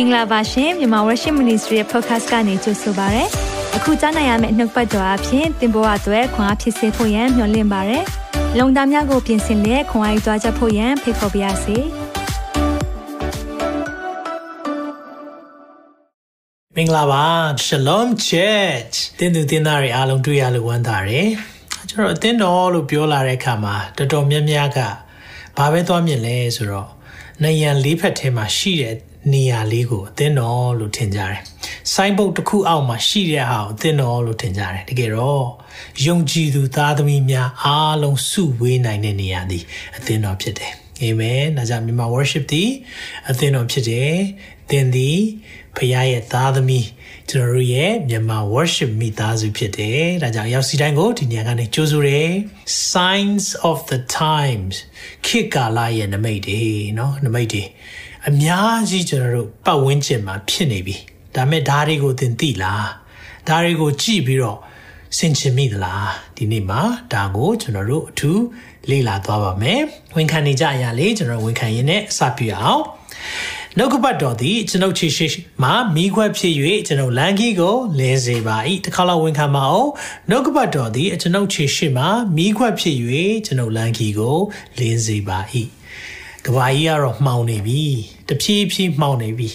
င်္ဂလာပါရှင်မြန်မာ Worship Ministry ရဲ့ podcast ကနေကြိုဆိုပါရစေ။အခုကြားနိုင်ရမယ့်နှုတ်ပတ်တော်အဖြစ်သင်ပေါ်အပ်ွယ်ခွန်အားဖြစ်စေဖို့ယံမျှဝင့်ပါရစေ။လုံတာများကိုပြင်ဆင်လက်ခွန်အားယူကြားချက်ဖို့ယံဖိတ်ခေါ်ပါရစေ။မင်္ဂလာပါ Shalom Church တင်းသူတင်းသားတွေအားလုံးတွေ့ရလို့ဝမ်းသာတယ်ကျွန်တော်အသင်းတော်လို့ပြောလာတဲ့အခါမှာတော်တော်များများကဘာပဲသွားမြင်လဲဆိုတော့နေရန်လေးဖက်ထဲမှာရှိတဲ့ နေရာလေးကိုအသင်းတော်လို့ထင်ကြတယ်။ဆိုင်းဘုတ်တစ်ခုအောက်မှာရှိတဲ့ဟာကိုအသင်းတော်လို့ထင်ကြတယ်။တကယ်တော့ယုံကြည်သူသားသမီးများအားလုံးစုဝေးနိုင်တဲ့နေရာသည်အသင်းတော်ဖြစ်တယ်။အာမင်။ဒါကြောင့်မြန်မာ worship သည်အသင်းတော်ဖြစ်တယ်။သင်သည်ဖခင်ရဲ့သားသမီးကျွန်တော်တို့ရဲ့မြန်မာ worship မိသားစုဖြစ်တယ်။ဒါကြောင့်ရောက်စီတိုင်းကိုဒီနေရာကနေကြိုးဆိုတယ် signs of the times ခေတ်ကာလရဲ့နမိတ်တွေเนาะနမိတ်တွေ အများကြီးကျွန်တော်တို့ပတ်ဝန်းကျင်မှာဖြစ်နေပြီ။ဒါမဲ့ဓာတ်တွေကိုသင်သိလား။ဓာတ်တွေကိုကြည့်ပြီးတော့ဆင်ခြင်မိသလားဒီနေ့မှာဒါကိုကျွန်တော်တို့အထူးလေ့လာသွားပါမယ်။ဝန်ခံနေကြအရာလေးကျွန်တော်ဝန်ခံရင်းနဲ့အစပြုအောင်။နှုတ်ကပတ်တော်သည်ကျွန်ုပ်ချီရှိမှာမိခွက်ဖြစ်၍ကျွန်ုပ်လမ်းကြီးကိုလင်းစေပါ၏တစ်ခါလောက်ဝန်ခံပါအောင်နှုတ်ကပတ်တော်သည်ကျွန်ုပ်ချီရှိမှာမိခွက်ဖြစ်၍ကျွန်ုပ်လမ်းကြီးကိုလင်းစေပါ၏ကဘာကြီးကတော့မှောင်နေပြီ တဖြည်းဖြည်းမှောင်နေပြီ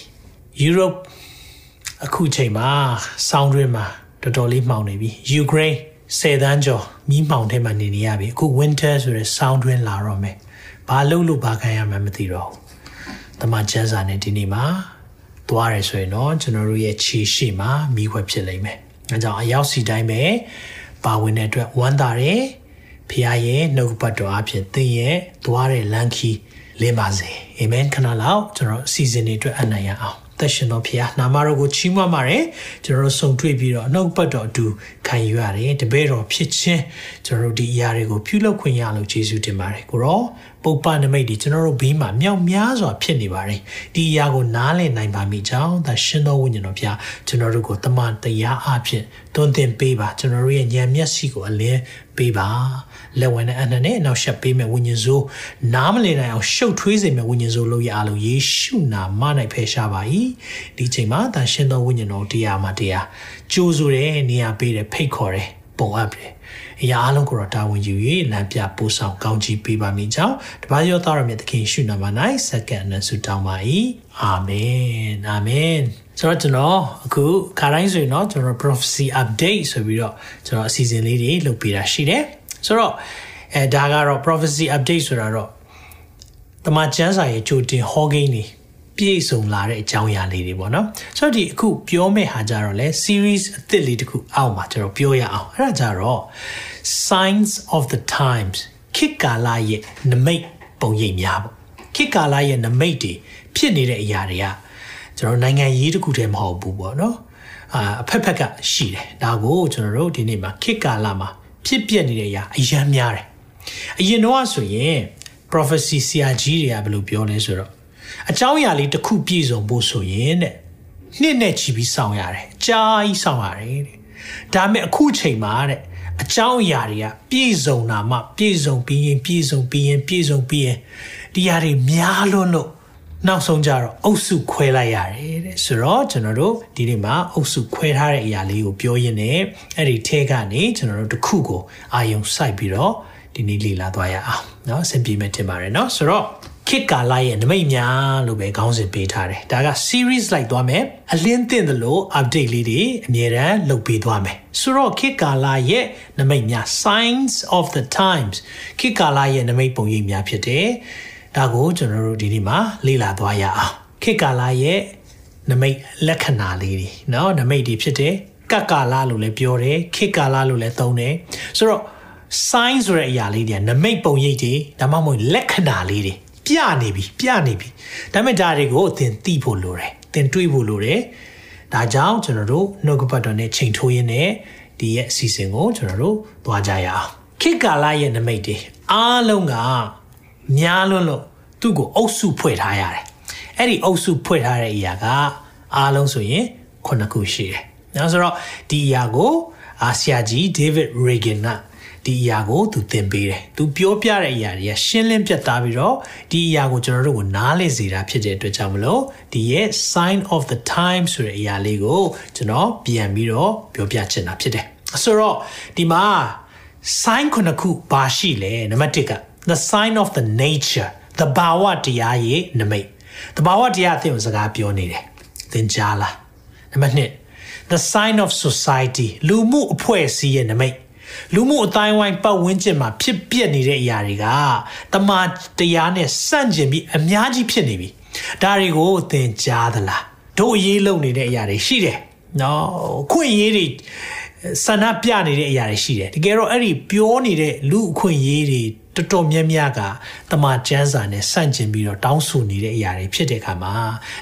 ယူရိုပအခုချိန်မှာဆောင်းတွင်းမှာတော်တော်လေးမှောင်နေပြီယူကရိန်းဆယ်တန်းကျော်မီးမှောင်ထဲမှာနေနေရပြီအခု winter ဆိုရယ်ဆောင်းတွင်းလာတော့မယ်ဘာလို့လို့ဘာခံရမှမသိတော့ဘူးတမန်ကျမ်းစာနဲ့ဒီနေ့မှာသွားရဲဆိုရင်တော့ကျွန်တော်တို့ရဲ့ခြေရှိမှာမိခွက်ဖြစ်လိမ့်မယ်။အဲကြောင့်အရောက်စီတိုင်းပဲပါဝင်တဲ့အတွက်ဝမ်းသာတယ်။ဖခင်ရဲ့နှုတ်ပတ်တော်အဖြစ်သင်ရဲ့သွားတဲ့လမ်းခီး လင်းပါစေ။အာမင်ခဏလောက်ကျွန်တော်အစီအစဉ်တွေအတွက်အနံ့ရအောင်။သက်ရှင်တော်ဖခင်နာမတော်ကိုချီးမွမ်းပါတယ်ကျွန်တော်တို့ဆုံတွေ့ပြီးတော့နှုတ်ပတ်တော်အတူခံယူရတယ်တပည့်တော်ဖြစ်ခြင်းကျွန်တော်တို့ဒီအရာတွေကိုပြုလုပ်ခွင့်ရလို့ယေရှုတင်ပါတယ်ကိုရော ပုပ္ပနမိတ်ဒီကျွန်တော်တို့ဘေးမှာမြောက်များစွာဖြစ်နေပါတယ်ဒီအရာကိုနားလည်နိုင်ပါမိကြောင်းသာရှင်တော်ဝိညာဉ်တော်ဖျားကျွန်တော်တို့ကိုတမန်တရားအဖြစ်တွန်းတင်ပေးပါကျွန်တော်တို့ရဲ့ဉာဏ်မျက်စိကိုအလင်းပေးပါလက်ဝင်တဲ့အနနဲ့နောက်ဆက်ပေးမဲ့ဝိညာဉ်စိုးနားမလည်နိုင်အောင်ရှုပ်ထွေးစေမဲ့ဝိညာဉ်စိုးလို့ရအောင်ယေရှုနာမ၌ဖယ်ရှားပါ၏ဒီချိန်မှာသာရှင်တော်ဝိညာဉ်တော်တရားမှာတရားကြိုးဆိုတဲ့နေရာပေးတယ်ဖိတ်ခေါ်တယ်ပုံအပ်တယ် အရာအလုံးကိုတော့တာဝန်ယူ၍လမ်းပြပို့ဆောင်ကောင်းချီးပေးပါမိကြောင်းတပါးရောသားရမြတ်သခင်ရှုနာမ၌စက္ကန့်နဲ့ဆုတောင်းပါ၏အာမင်အာမင်ဆိုတော့ကျွန်တော်အခုခါတိုင်းဆိုရင်တော့ကျွန်တော် prophecy update ဆိုပြီးတော့ကျွန်တော်အစီအစဉ်လေးတွေလုပ်ပေးတာရှိတယ်ဆိုတော့အဲဒါကတော့ prophecy update ဆိုတာတော့တမန်ကျမ်းစာရဲ့ကြိုတင်ဟောကိန်းတွေပြည့်စုံလာတဲ့အကြောင်းအရာလေးတွေပေါ့နော်ဆိုတော့ဒီအခုပြောမယ့်ဟာကြတော့လေ series အသစ်လေးတစ်ခုအောက်မှာကျွန်တော်ပြောရအောင်အဲ့ဒါကြတော့ signs of the times ခေတ်ကာလရဲ့နမိတ်ပုံရိပ်များပေါ့ခေတ်ကာလရဲ့နမိတ်တွေဖြစ်နေတဲ့အရာတွေကကျွန်တော်နိုင်ငံရေးတစ်ခုတည်းမဟုတ်ဘူးပေါ့နော်အာအဖက်ဖက်ကရှိတယ်ဒါကိုကျွန်တော်တို့ဒီနေ့မှာခေတ်ကာလမှာဖြစ်ပျက်နေတဲ့အရာအယမ်းများတယ်အရင်တော့ဆိုရင် prophecy ဆရာကြီးတွေကဘယ်လိုပြောလဲဆိုတော့အကြောင်းအရာလေးတစ်ခုပြည့်စုံဖို့ဆိုရင်တဲ့နှစ်နဲ့ချီပြီးစောင့်ရတယ်အကြာကြီးစောင့်ရတယ်တဲ့ဒါပေမဲ့အခုချိန်မှာတဲ့ အကြောင်းအရာတွေကပြည့်စုံတာမှပြည့်စုံပြီးရင်ပြည့်စုံပြီးရင်ပြည့်စုံပြီးရင်ဒီຢာတွေများလွန်းလို့နောက်ဆုံးကြတော့အုပ်စုခွဲလိုက်ရတယ်တဲ့ဆိုတော့ကျွန်တော်တို့ဒီနေ့မှာအုပ်စုခွဲထားတဲ့အရာလေးကိုပြောရင်းနဲ့အဲ့ဒီထဲကနေကျွန်တော်တို့တစ်ခုကိုအာယုံစိုက်ပြီးတော့ဒီနေ့လေ့လာသွားရအောင်เนาะအဆင်ပြေမယ်ထင်ပါတယ်เนาะဆိုတော့ ခေတ်ကာလရဲ့နမိတ်များလို့ပဲခေါင်းစဉ်ပေးထားတယ်ဒါက series လိုက်သွားမယ်အလင်းသင့်သလို update လေးတွေအမြဲတမ်းလုပ်ပေးသွားမယ်ဆိုတော့ခေတ်ကာလရဲ့နမိတ်များ signs of the times ခေတ်ကာလရဲ့နမိတ်ပုံရိပ်များဖြစ်တယ်ဒါကိုကျွန်တော်တို့ဒီနေ့မှာလေ့လာသွားရအောင်ခေတ်ကာလရဲ့နမိတ်လက္ခဏာလေးတွေเนาะနမိတ်တွေဖြစ်တယ်ကကာလလို့လည်းပြောတယ်ခေတ်ကာလလို့လည်းသုံးတယ်ဆိုတော့ sign ဆိုတဲ့အရာလေးတွေနမိတ်ပုံရိပ်တွေဒါမှမဟုတ်လက္ခဏာလေးတွေ ပြနေပြီပြနေပြီဒါပေမဲ့ဒါတွေကိုအသင်သိဖို့လိုတယ်သင်တွေးဖို့လိုတယ်ဒါကြောင့်ကျွန်တော်တို့နှုတ်ကပတ်တော်နဲ့ချိန်ထိုးရင်းနဲ့ဒီရဲ့အစီအစဉ်ကိုကျွန်တော်တို့သွားကြရအောင်ခေတ်ကာလရဲ့နမိတ်တွေအားလုံးကများလွန်းလို့သူ့ကိုအုပ်စုဖွဲ့ထားရတယ်အဲ့ဒီအုပ်စုဖွဲ့ထားတဲ့အရာကအားလုံးဆိုရင်ခုနှစ်ခုရှိတယ်။နောက်ဆိုတော့ဒီအရာကိုအာဆီယာကြီး David Reagan က ဒီအရာကိုသူသင်ပေးတယ်။ तू ပြောပြတဲ့အရာတွေကရှင်းလင်းပြတ်သားပြီးတော့ဒီအရာကိုကျွန်တော်တို့ကိုနားလည်စေတာဖြစ်တဲ့အတွက်ကြောင့်မလို့ဒီရဲ့ sign of the time ဆိုတဲ့အရာလေးကိုကျွန်တော်ပြန်ပြီးတော့ပြောပြချင်တာဖြစ်တယ်။ဆိုတော့ဒီမှာ sign ခုနှစ်ခုပါရှိလဲနံပါတ်1က the sign of the nature သဘာဝတရားရဲ့နမိတ်သဘာဝတရားအသင်ကိုစကားပြောနေတယ်သင်ကြားလားနံပါတ်2 the sign of society လူမှုအဖွဲ့အစည်းရဲ့နမိတ် လူမှုအတိုင်းဝိုင်းပတ်ဝန်းကျင်မှာဖြစ်ပျက်နေတဲ့အရာတွေကတမာတရားနဲ့ဆန့်ကျင်ပြီးအများကြီးဖြစ်နေပြီဒါတွေကိုသင်ကြားသလားတို့အရေးလုံနေတဲ့အရာတွေရှိတယ်နော်ခွင့်ရေးတွေဆန္ဒပြနေတဲ့အရာတွေရှိတယ်တကယ်တော့အဲ့ဒီပြောနေတဲ့လူအခွင့်အရေးတွေတော်တော်များများကတမန်ကျမ်းစာနဲ့ဆန့်ကျင်ပြီးတော့တောင်းဆိုနေတဲ့အရာတွေဖြစ်တဲ့အခါမှာ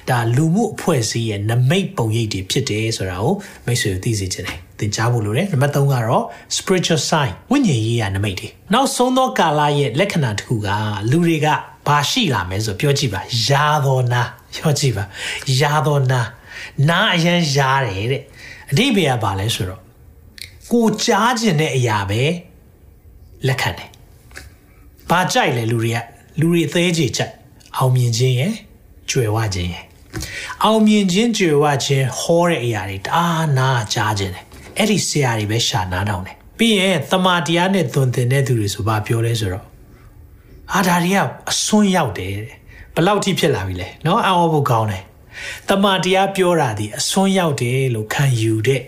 ဒါလူမှုအဖွဲ့အစည်းရဲ့နမိတ်ပုံရိပ်တွေဖြစ်တယ်ဆိုတာကိုမိတ်ဆွေသိစေချင်တယ် သင်ကြားဖို့လိုတယ်နံပါတ်3ကတော့ spiritual sign ဝိညာဉ်ရေးရာနမိတ်တွေနောက်ဆုံးသောကာလရဲ့လက္ခဏာတစ်ခုကလူတွေကဘာရှိလာမလဲဆိုပြောကြည့်ပါယာတော်နာပြောကြည့်ပါယာတော်နာနာအရန်ယားတယ်တဲ့အဓိပ္ပာယ်ကဘာလဲဆိုတော့ကိုကြားခြင်းတဲ့အရာပဲလက်ခံတယ်။ဘာကြိုက်လဲလူတွေကလူတွေအသေးကြီးကြိုက်အောင်မြင်ခြင်းရယ်ကြွယ်ဝခြင်းရယ်အောင်မြင်ခြင်းကြွယ်ဝခြင်းဟောတဲ့အရာတွေတအားနာကြားခြင်းတယ်။ အဲ့ဒီဆရာတွေပဲရှာနာတောင်းတယ်။ပြီးရင်တမာတရားနဲ့သွန်သင်တဲ့သူတွေဆိုဘာပြောလဲဆိုတော့အာဒါတွေကအစွန်းရောက်တယ်တဲ့။ဘလောက်ထိဖြစ်လာပြီလဲ။နော်အော်ဖို့ကောင်းတယ်။တမာတရားပြောတာဒီအစွန်းရောက်တယ်လို့ခံယူတဲ့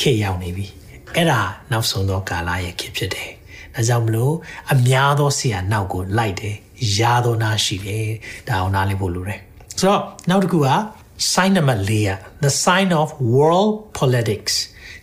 ခေရောက်နေပြီ။အဲ့ဒါနောက်ဆုံးသောကာလရဲ့ခေဖြစ်တယ်။ဒါကြောင့်မလို့အများသောဆရာနောက်ကိုလိုက်တယ်။ယာသောနာရှိတယ်။ဒါအောင်နားလည်ဖို့လိုတယ်။ဆိုတော့နောက်တစ်ခုက sign နံပါတ်၄က the sign of world politics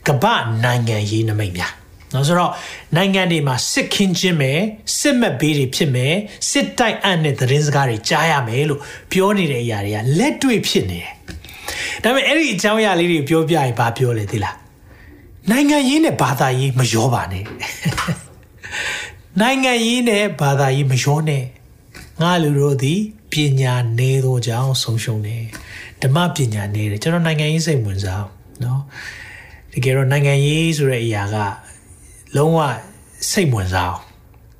ကမ္ဘာနိုင်ငံရေးနမိတ်များနော်ဆိုတော့နိုင်ငံတွေမှာစစ်ခင်းခြင်းမယ်စစ်မဲ့ဘေးတွေဖြစ်မယ်စစ်တိုက်အံ့တဲ့သတင်းစကားတွေကြားရမယ်လို့ပြောနေတဲ့အရာတွေကလက်တွေ့ဖြစ်နေတယ်။ဒါပေမဲ့အဲ့ဒီအကြောင်းအရာလေးတွေပြောပြရင်ဘာပြောလဲသိလား။နိုင်ငံရေးနဲ့ဘာသာရေးမရောပါနဲ့။နိုင်ငံရေးနဲ့ဘာသာရေးမရောနဲ့။ငါလူတို့သည်ပညာနည်းသောကြောင့်ဆုံးရှုံးတယ်။ဓမ္မပညာနည်းတယ်ကျွန်တော်နိုင်ငံရေးစိတ်ဝင်စားနော်။ တကယ်တော့နိုင်ငံရေးဆိုတဲ့အရာကလုံးဝစိတ်ဝင်စား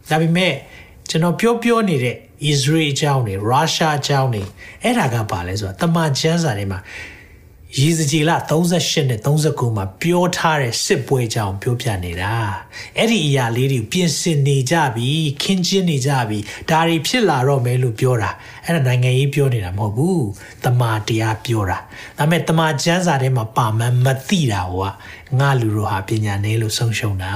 ဒါပေမဲ့ကျွန်တော်ပြောပြောနေတဲ့ Israel အကြောင်းတွေ Russia အကြောင်းတွေအဲ့ဒါကပါလဲဆိုတော့တမန်ကျမ်းစာတွေမှာ ရေစကြည်လ38နဲ့39မှာပြောထားတဲ့စစ်ပွဲကြောင်ပြောပြနေတာအဲ့ဒီအရာလေးတွေပြင်ဆင်နေကြပြီခင်းကျင်းနေကြပြီဒါတွေဖြစ်လာတော့မယ်လို့ပြောတာအဲ့ဒါနိုင်ငံရေးပြောနေတာမဟုတ်ဘူးတမာတရားပြောတာဒါပေမဲ့တမာကျမ်းစာထဲမှာပါမန်းမသိတာဟိုကငါလူတို့ဟာပညာနည်းလို့ဆုံးရှုံးတာ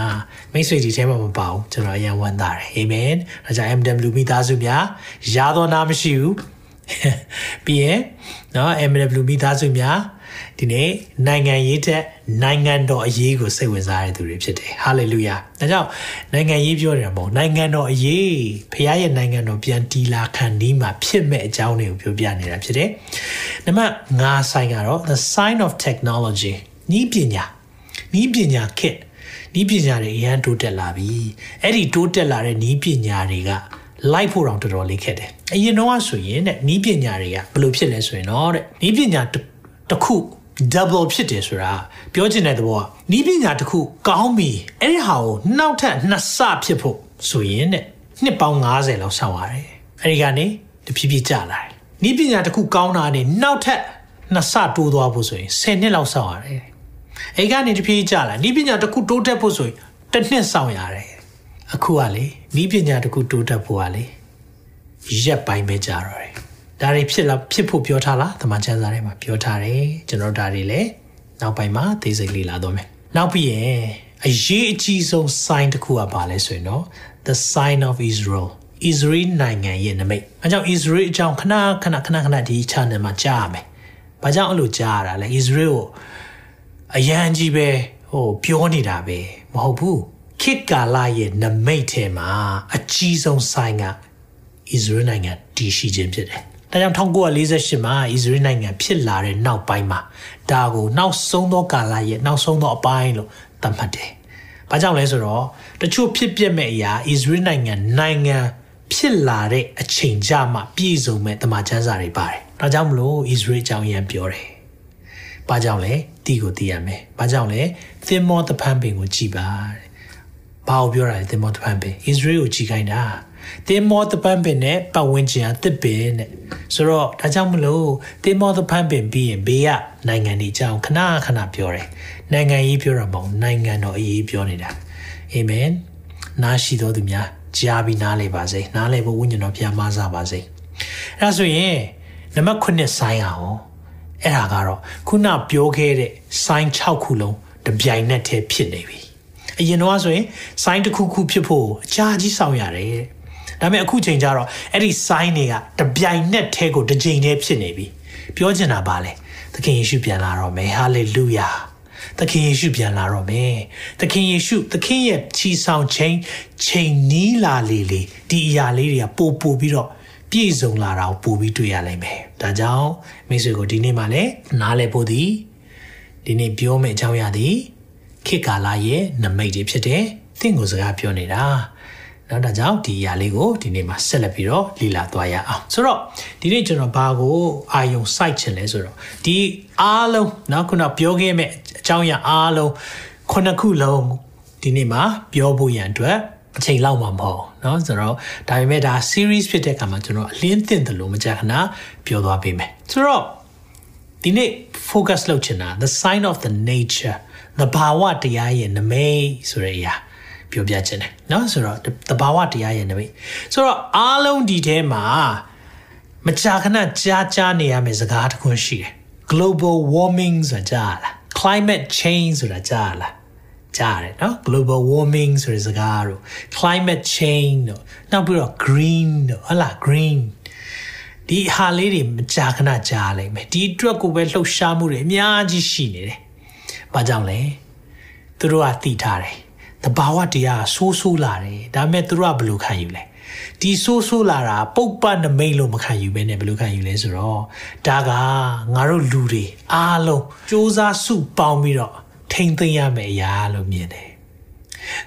မိတ်ဆွေဒီထဲမှာမပါဘူးကျွန်တော်အရန်ဝမ်းသာတယ်အာမင်ဒါကြောင့် MW မိသားစုများရာတော်နာမရှိဘူးပြီးရင်နော် MW မိသားစုများ ဒီနေ့နိုင်ငံရေးတဲ့နိုင်ငံတော်အရေးကိုစိတ်ဝင်စားတဲ့သူတွေဖြစ်တယ်ဟာလေလုယာဒါကြောင့်နိုင်ငံရေးပြောတယ်မဟုတ်နိုင်ငံတော်အရေးဖခင်ရဲ့နိုင်ငံတော်ပြန်တီလာခံဒီမှာဖြစ်မဲ့အကြောင်းတွေကိုပြောပြနေတာဖြစ်တယ်နံပါတ်5ဆိုင်ကတော့ the sign of technology ဤပညာဤပညာခက်ဤပညာတွေအရန်တိုးတက်လာပြီအဲ့ဒီတိုးတက်လာတဲ့ဤပညာတွေကလိုက်ဖို့တော့တော်တော်လေးခက်တယ်အရင်တော့ဆိုရင်တဲ့ဤပညာတွေကဘယ်လိုဖြစ်လဲဆိုရင်တော့တဲ့ဤပညာတစ် ခု double ဖြစ်တယ်ဆိုတာပြောချင်တဲ့သဘောကနီးပညာတစ်ခုကောင်းပြီအဲ့ဒီဟာကိုနောက်ထပ်နှစ်ဆဖြစ်ဖို့ဆိုရင်တဲ့နှစ်ပေါင်း90လောက်ဆောက်ရတယ်အဲ့ဒီကနေတဖြည်းဖြည်းကျလာတယ်နီးပညာတစ်ခုကောင်းတာနဲ့နောက်ထပ်နှစ်ဆတိုးသွားဖို့ဆိုရင်10နှစ်လောက်ဆောက်ရတယ်အဲ့ကနေတဖြည်းဖြည်းကျလာနီးပညာတစ်ခုတိုးတက်ဖို့ဆိုရင်တစ်နှစ်ဆောက်ရတယ်အခုကလေနီးပညာတစ်ခုတိုးတက်ဖို့ကလေရက်ပိုင်းပဲကြာတော့တယ် ဒါတွေဖြစ်လာဖြစ်ဖို့ပြောထားလားတမန်ကျမ်းစာထဲမှာပြောထားတယ်ကျွန်တော်ဒါတွေလည်းနောက်ပိုင်းမှာသိစိတ်လေ့လာတော့မယ်နောက်ပြီးရင်အရေးအကြီးဆုံး sign တစ်ခုကပါလဲဆိုရင်တော့ the sign of Israel Israel နိုင်ငံရဲ့နမိတ်အဲကြောင့် Israel အကြောင်းခဏခဏခဏခဏဒီ channel မှာကြားရမယ်ဘာကြောင့်အဲ့လိုကြားရတာလဲ Israel ကိုအရန်ကြီးပဲဟိုပြောနေတာပဲမဟုတ်ဘူးခေတ်ကာလရဲ့နမိတ်ထဲမှာအကြီးဆုံး sign က Israel နိုင်ငံတည်ရှိခြင်းဖြစ်တယ် ဒါကြောင့်1948မှာအစ္စရေးနိုင်ငံဖြစ်လာတဲ့နောက်ပိုင်းမှာဒါကိုနောက်ဆုံးသောကာလရဲ့နောက်ဆုံးသောအပိုင်းလို့သတ်မှတ်တယ်။ဘာကြောင့်လဲဆိုတော့တချို့ဖြစ်ပျက်မဲ့အရာအစ္စရေးနိုင်ငံနိုင်ငံဖြစ်လာတဲ့အချိန်ကြမှာပြည့်စုံမဲ့တမန်ကျမ်းစာတွေပါတယ်။ဒါကြောင့်မလို့အစ္စရေးအကြောင်းရန်ပြောတယ်။ဘာကြောင့်လဲတီကိုသိရမယ်။ဘာကြောင့်လဲသင်မောတဖန်ပင်ကိုကြည်ပါတဲ့။ဘာကိုပြောတာလဲတင်မောတပန်းပင် Israel ကိုကြီးခိုင်းတာ တင်မောတပန်းပင်နဲ့ပတ်ဝန်းကျင်အသစ်ပင်နဲ့ဆိုတော့ဒါကြောင့်မလို့တင်မောတပန်းပင်ပြီးရင်ဘေးကနိုင်ငံတွေအကြောင်းခဏခဏပြောတယ်နိုင်ငံရေးပြောတာမဟုတ်နိုင်ငံတော်အရေးပြောနေတာအာမင်နားရှိတော်သူများကြားပြီးနားလေပါစေနားလေဖို့ဝိညာဉ်တော်ဖျားမစားပါစေအဲဒါဆိုရင်နံပါတ်9ဆိုင်းအောင်အဲ့ဒါကတော့ခုနပြောခဲ့တဲ့ဆိုင်း6ခုလုံးတပြိုင်နက်တည်းဖြစ်နေပြီအရင်တော့ဆိုရင်ဆိုင်းတစ်ခုခုဖြစ်ဖို့အကြာကြီးဆောင်ရတယ် ဒါပေမဲ့အခုချိန်ကျတော့အဲ့ဒီဆိုင်းတွေကတပြိုင်နက်တည်းကိုတစ်ချိန်တည်းဖြစ်နေပြီပြောချင်တာပါလေသခင်ယေရှုပြန်လာတော့မယ်ဟာလေလုယာသခင်ယေရှုပြန်လာတော့မယ်သခင်ယေရှုသခင်ရဲ့ချီဆောင်ခြင်းချိန်နီးလာလေလေဒီအရာလေးတွေကပို့ပို့ပြီးတော့ပြည့်စုံလာတာကိုပို့ပြီးတွေ့ရလိမ့်မယ်ဒါကြောင့်မိတ်ဆွေကိုဒီနေ့မှလည်းနားလည်ဖို့ဒီဒီနေ့ပြောမယ့်အကြောင်းအရာဒီခေတ်ကာလရဲ့နမိတ်တွေဖြစ်တယ်သင်ကိုစကားပြောနေတာ နော်ဒါကြောင့်ဒီအရာလေးကိုဒီနေ့မှာဆက်လက်ပြီးတော့လည်လာသွားရအောင်ဆိုတော့ဒီနေ့ကျွန်တော်ဘာကိုအာယုံစိုက်ချင်လဲဆိုတော့ဒီအားလုံးနော်ခုနပြောခဲ့မဲ့အကြောင်းအရာအားလုံးခုနှစ်ခုလုံးဒီနေ့မှာပြောဖို့ရန်အတွက်အချိန်လောက်မှာမဟုတ်เนาะဆိုတော့ဒါပေမဲ့ဒါ series ဖြစ်တဲ့အခါမှာကျွန်တော်အလင်းသင့်တယ်လို့မကြာခဏပြောသွားပေးမယ်ဆိုတော့ဒီနေ့ focus လုပ်ချင်တာ the sign of the nature the ဘာဝတရားရဲ့နမိတ်ဆိုတဲ့အရာ ပြောပြချင်တယ်เนาะဆိုတော့တဘာဝတရားရဲ့နမိတ်ဆိုတော့အားလုံးဒီထဲမှာမကြာခဏကြားကြားနေရမယ့်စကားတစ်ခုရှိတယ် global warming ဆိုတာကြားလား climate change ဆိုတာကြားလားကြားရတယ်เนาะ global warming ဆိုတဲ့စကားတို့ climate change တို့နောက်ပြီးတော့ green တို့ဟလာ green ဒီဟာလေးတွေမကြာခဏကြားလိုက်မယ်ဒီအတွက်ကိုပဲလှုပ်ရှားမှုတွေအများကြီးရှိနေတယ်။ဘာကြောင့်လဲ။သူတို့ကသိထားတယ်။ တဘာဝတရားဆိုးဆိုးလာတယ်။ဒါပေမဲ့သူတို့ကဘယ်လိုခံယူလဲ။ဒီဆိုးဆိုးလာတာပုတ်ပတ်နမိတ်လို့မခံယူဘဲနဲ့ဘယ်လိုခံယူလဲဆိုတော့ဒါကငါတို့လူတွေအားလုံးစ조사စုပေါင်းပြီးတော့ထိမ့်သိမ်းရမယ့်အရာလို့မြင်တယ်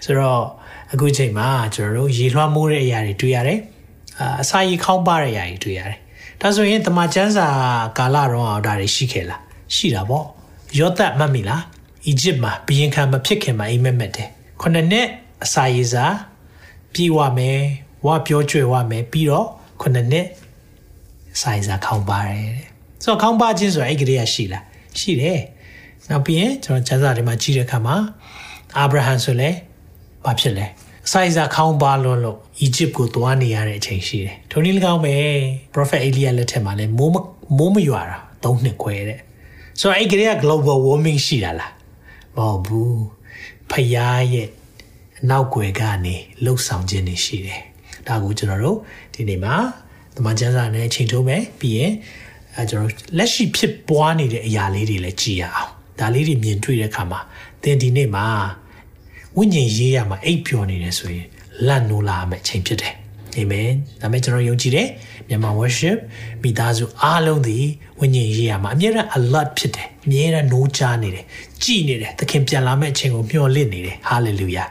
ဆိုတော့အခုချိန်မှာကျွန်တော်တို့ရေလွှမ်းမိုးတဲ့အရာတွေတွေ့ရတယ်အာအစာရေခေါင်းပါတဲ့အရာတွေတွေ့ရတယ်ဒါဆိုရင်တမချန်းစာကာလတော့အောင်ဒါတွေရှိခဲ့လားရှိတာပေါ့ယောသတ်မှတ်မိလားအီဂျစ်မှာဘီရင်ခံမဖြစ်ခင်မှာအိမ်မက်မက်တယ် ခုနှစ်နှစ်အစာရေစာပြေးဝမယ်ဝါပြောကြွယ်ဝမယ်ပြီးတော့ခုနှစ်နှစ်အစာရေစာခေါင်းပါတယ်တဲ့ဆိုတော့ခေါင်းပါခြင်းဆိုတာအဲ့ကလေးကရှိလားရှိတယ်နောက်ပြီးရင်ကျွန်တော်ကျမ်းစာတွေမှာကြည့်တဲ့အခါမှာအာဗြဟံဆိုလဲဘာဖြစ်လဲစိုက်စာခေါင်းပါလွန်းလို့အီဂျစ်ကိုသွားနေရတဲ့အချိန်ရှိတယ်။ထိုနည်း၎င်းပဲ Prophet Elia လက်ထက်မှာလဲမိုးမိုးမရွာတာ၃နှစ်ခွဲတဲ့။ဆိုတော့အဲ့ကလေးက global warming ရှိတာလား။မဟုတ်ဘူး။ ဖယားရဲ့အနောက်ွယ်ကနေလှုပ်ဆောင်ခြင်းတွေရှိတယ်။ဒါကိုကျွန်တော်တို့ဒီနေ့မှာတမန်ကျမ်းစာနဲ့ချိန်ထုံးမယ်ပြီးရင်အဲကျွန်တော်လက်ရှိဖြစ်ပွားနေတဲ့အရာလေးတွေလည်းကြည့်ရအောင်။ဒါလေးတွေမြင်တွေ့တဲ့အခါမှာသင်ဒီနေ့မှာဝိညာဉ်ရေးရမှာအိပ်ပျော်နေတယ်ဆိုရင်လန့်နိုးလာမယ့်အချိန်ဖြစ်တယ် အာမင်ဒါမဲ့ကျွန်တော်ယုံကြည်တယ်မြန်မာ worship မိသားစုအားလုံးဒီဝိညာဉ်ရေးရမှာအမြဲတမ်း alert ဖြစ်တယ်အမြဲတမ်းနိုးကြားနေတယ်ကြည်နေတယ်သခင်ပြန်လာမယ့်အချိန်ကိုမျှော်လင့်နေတယ် hallelujah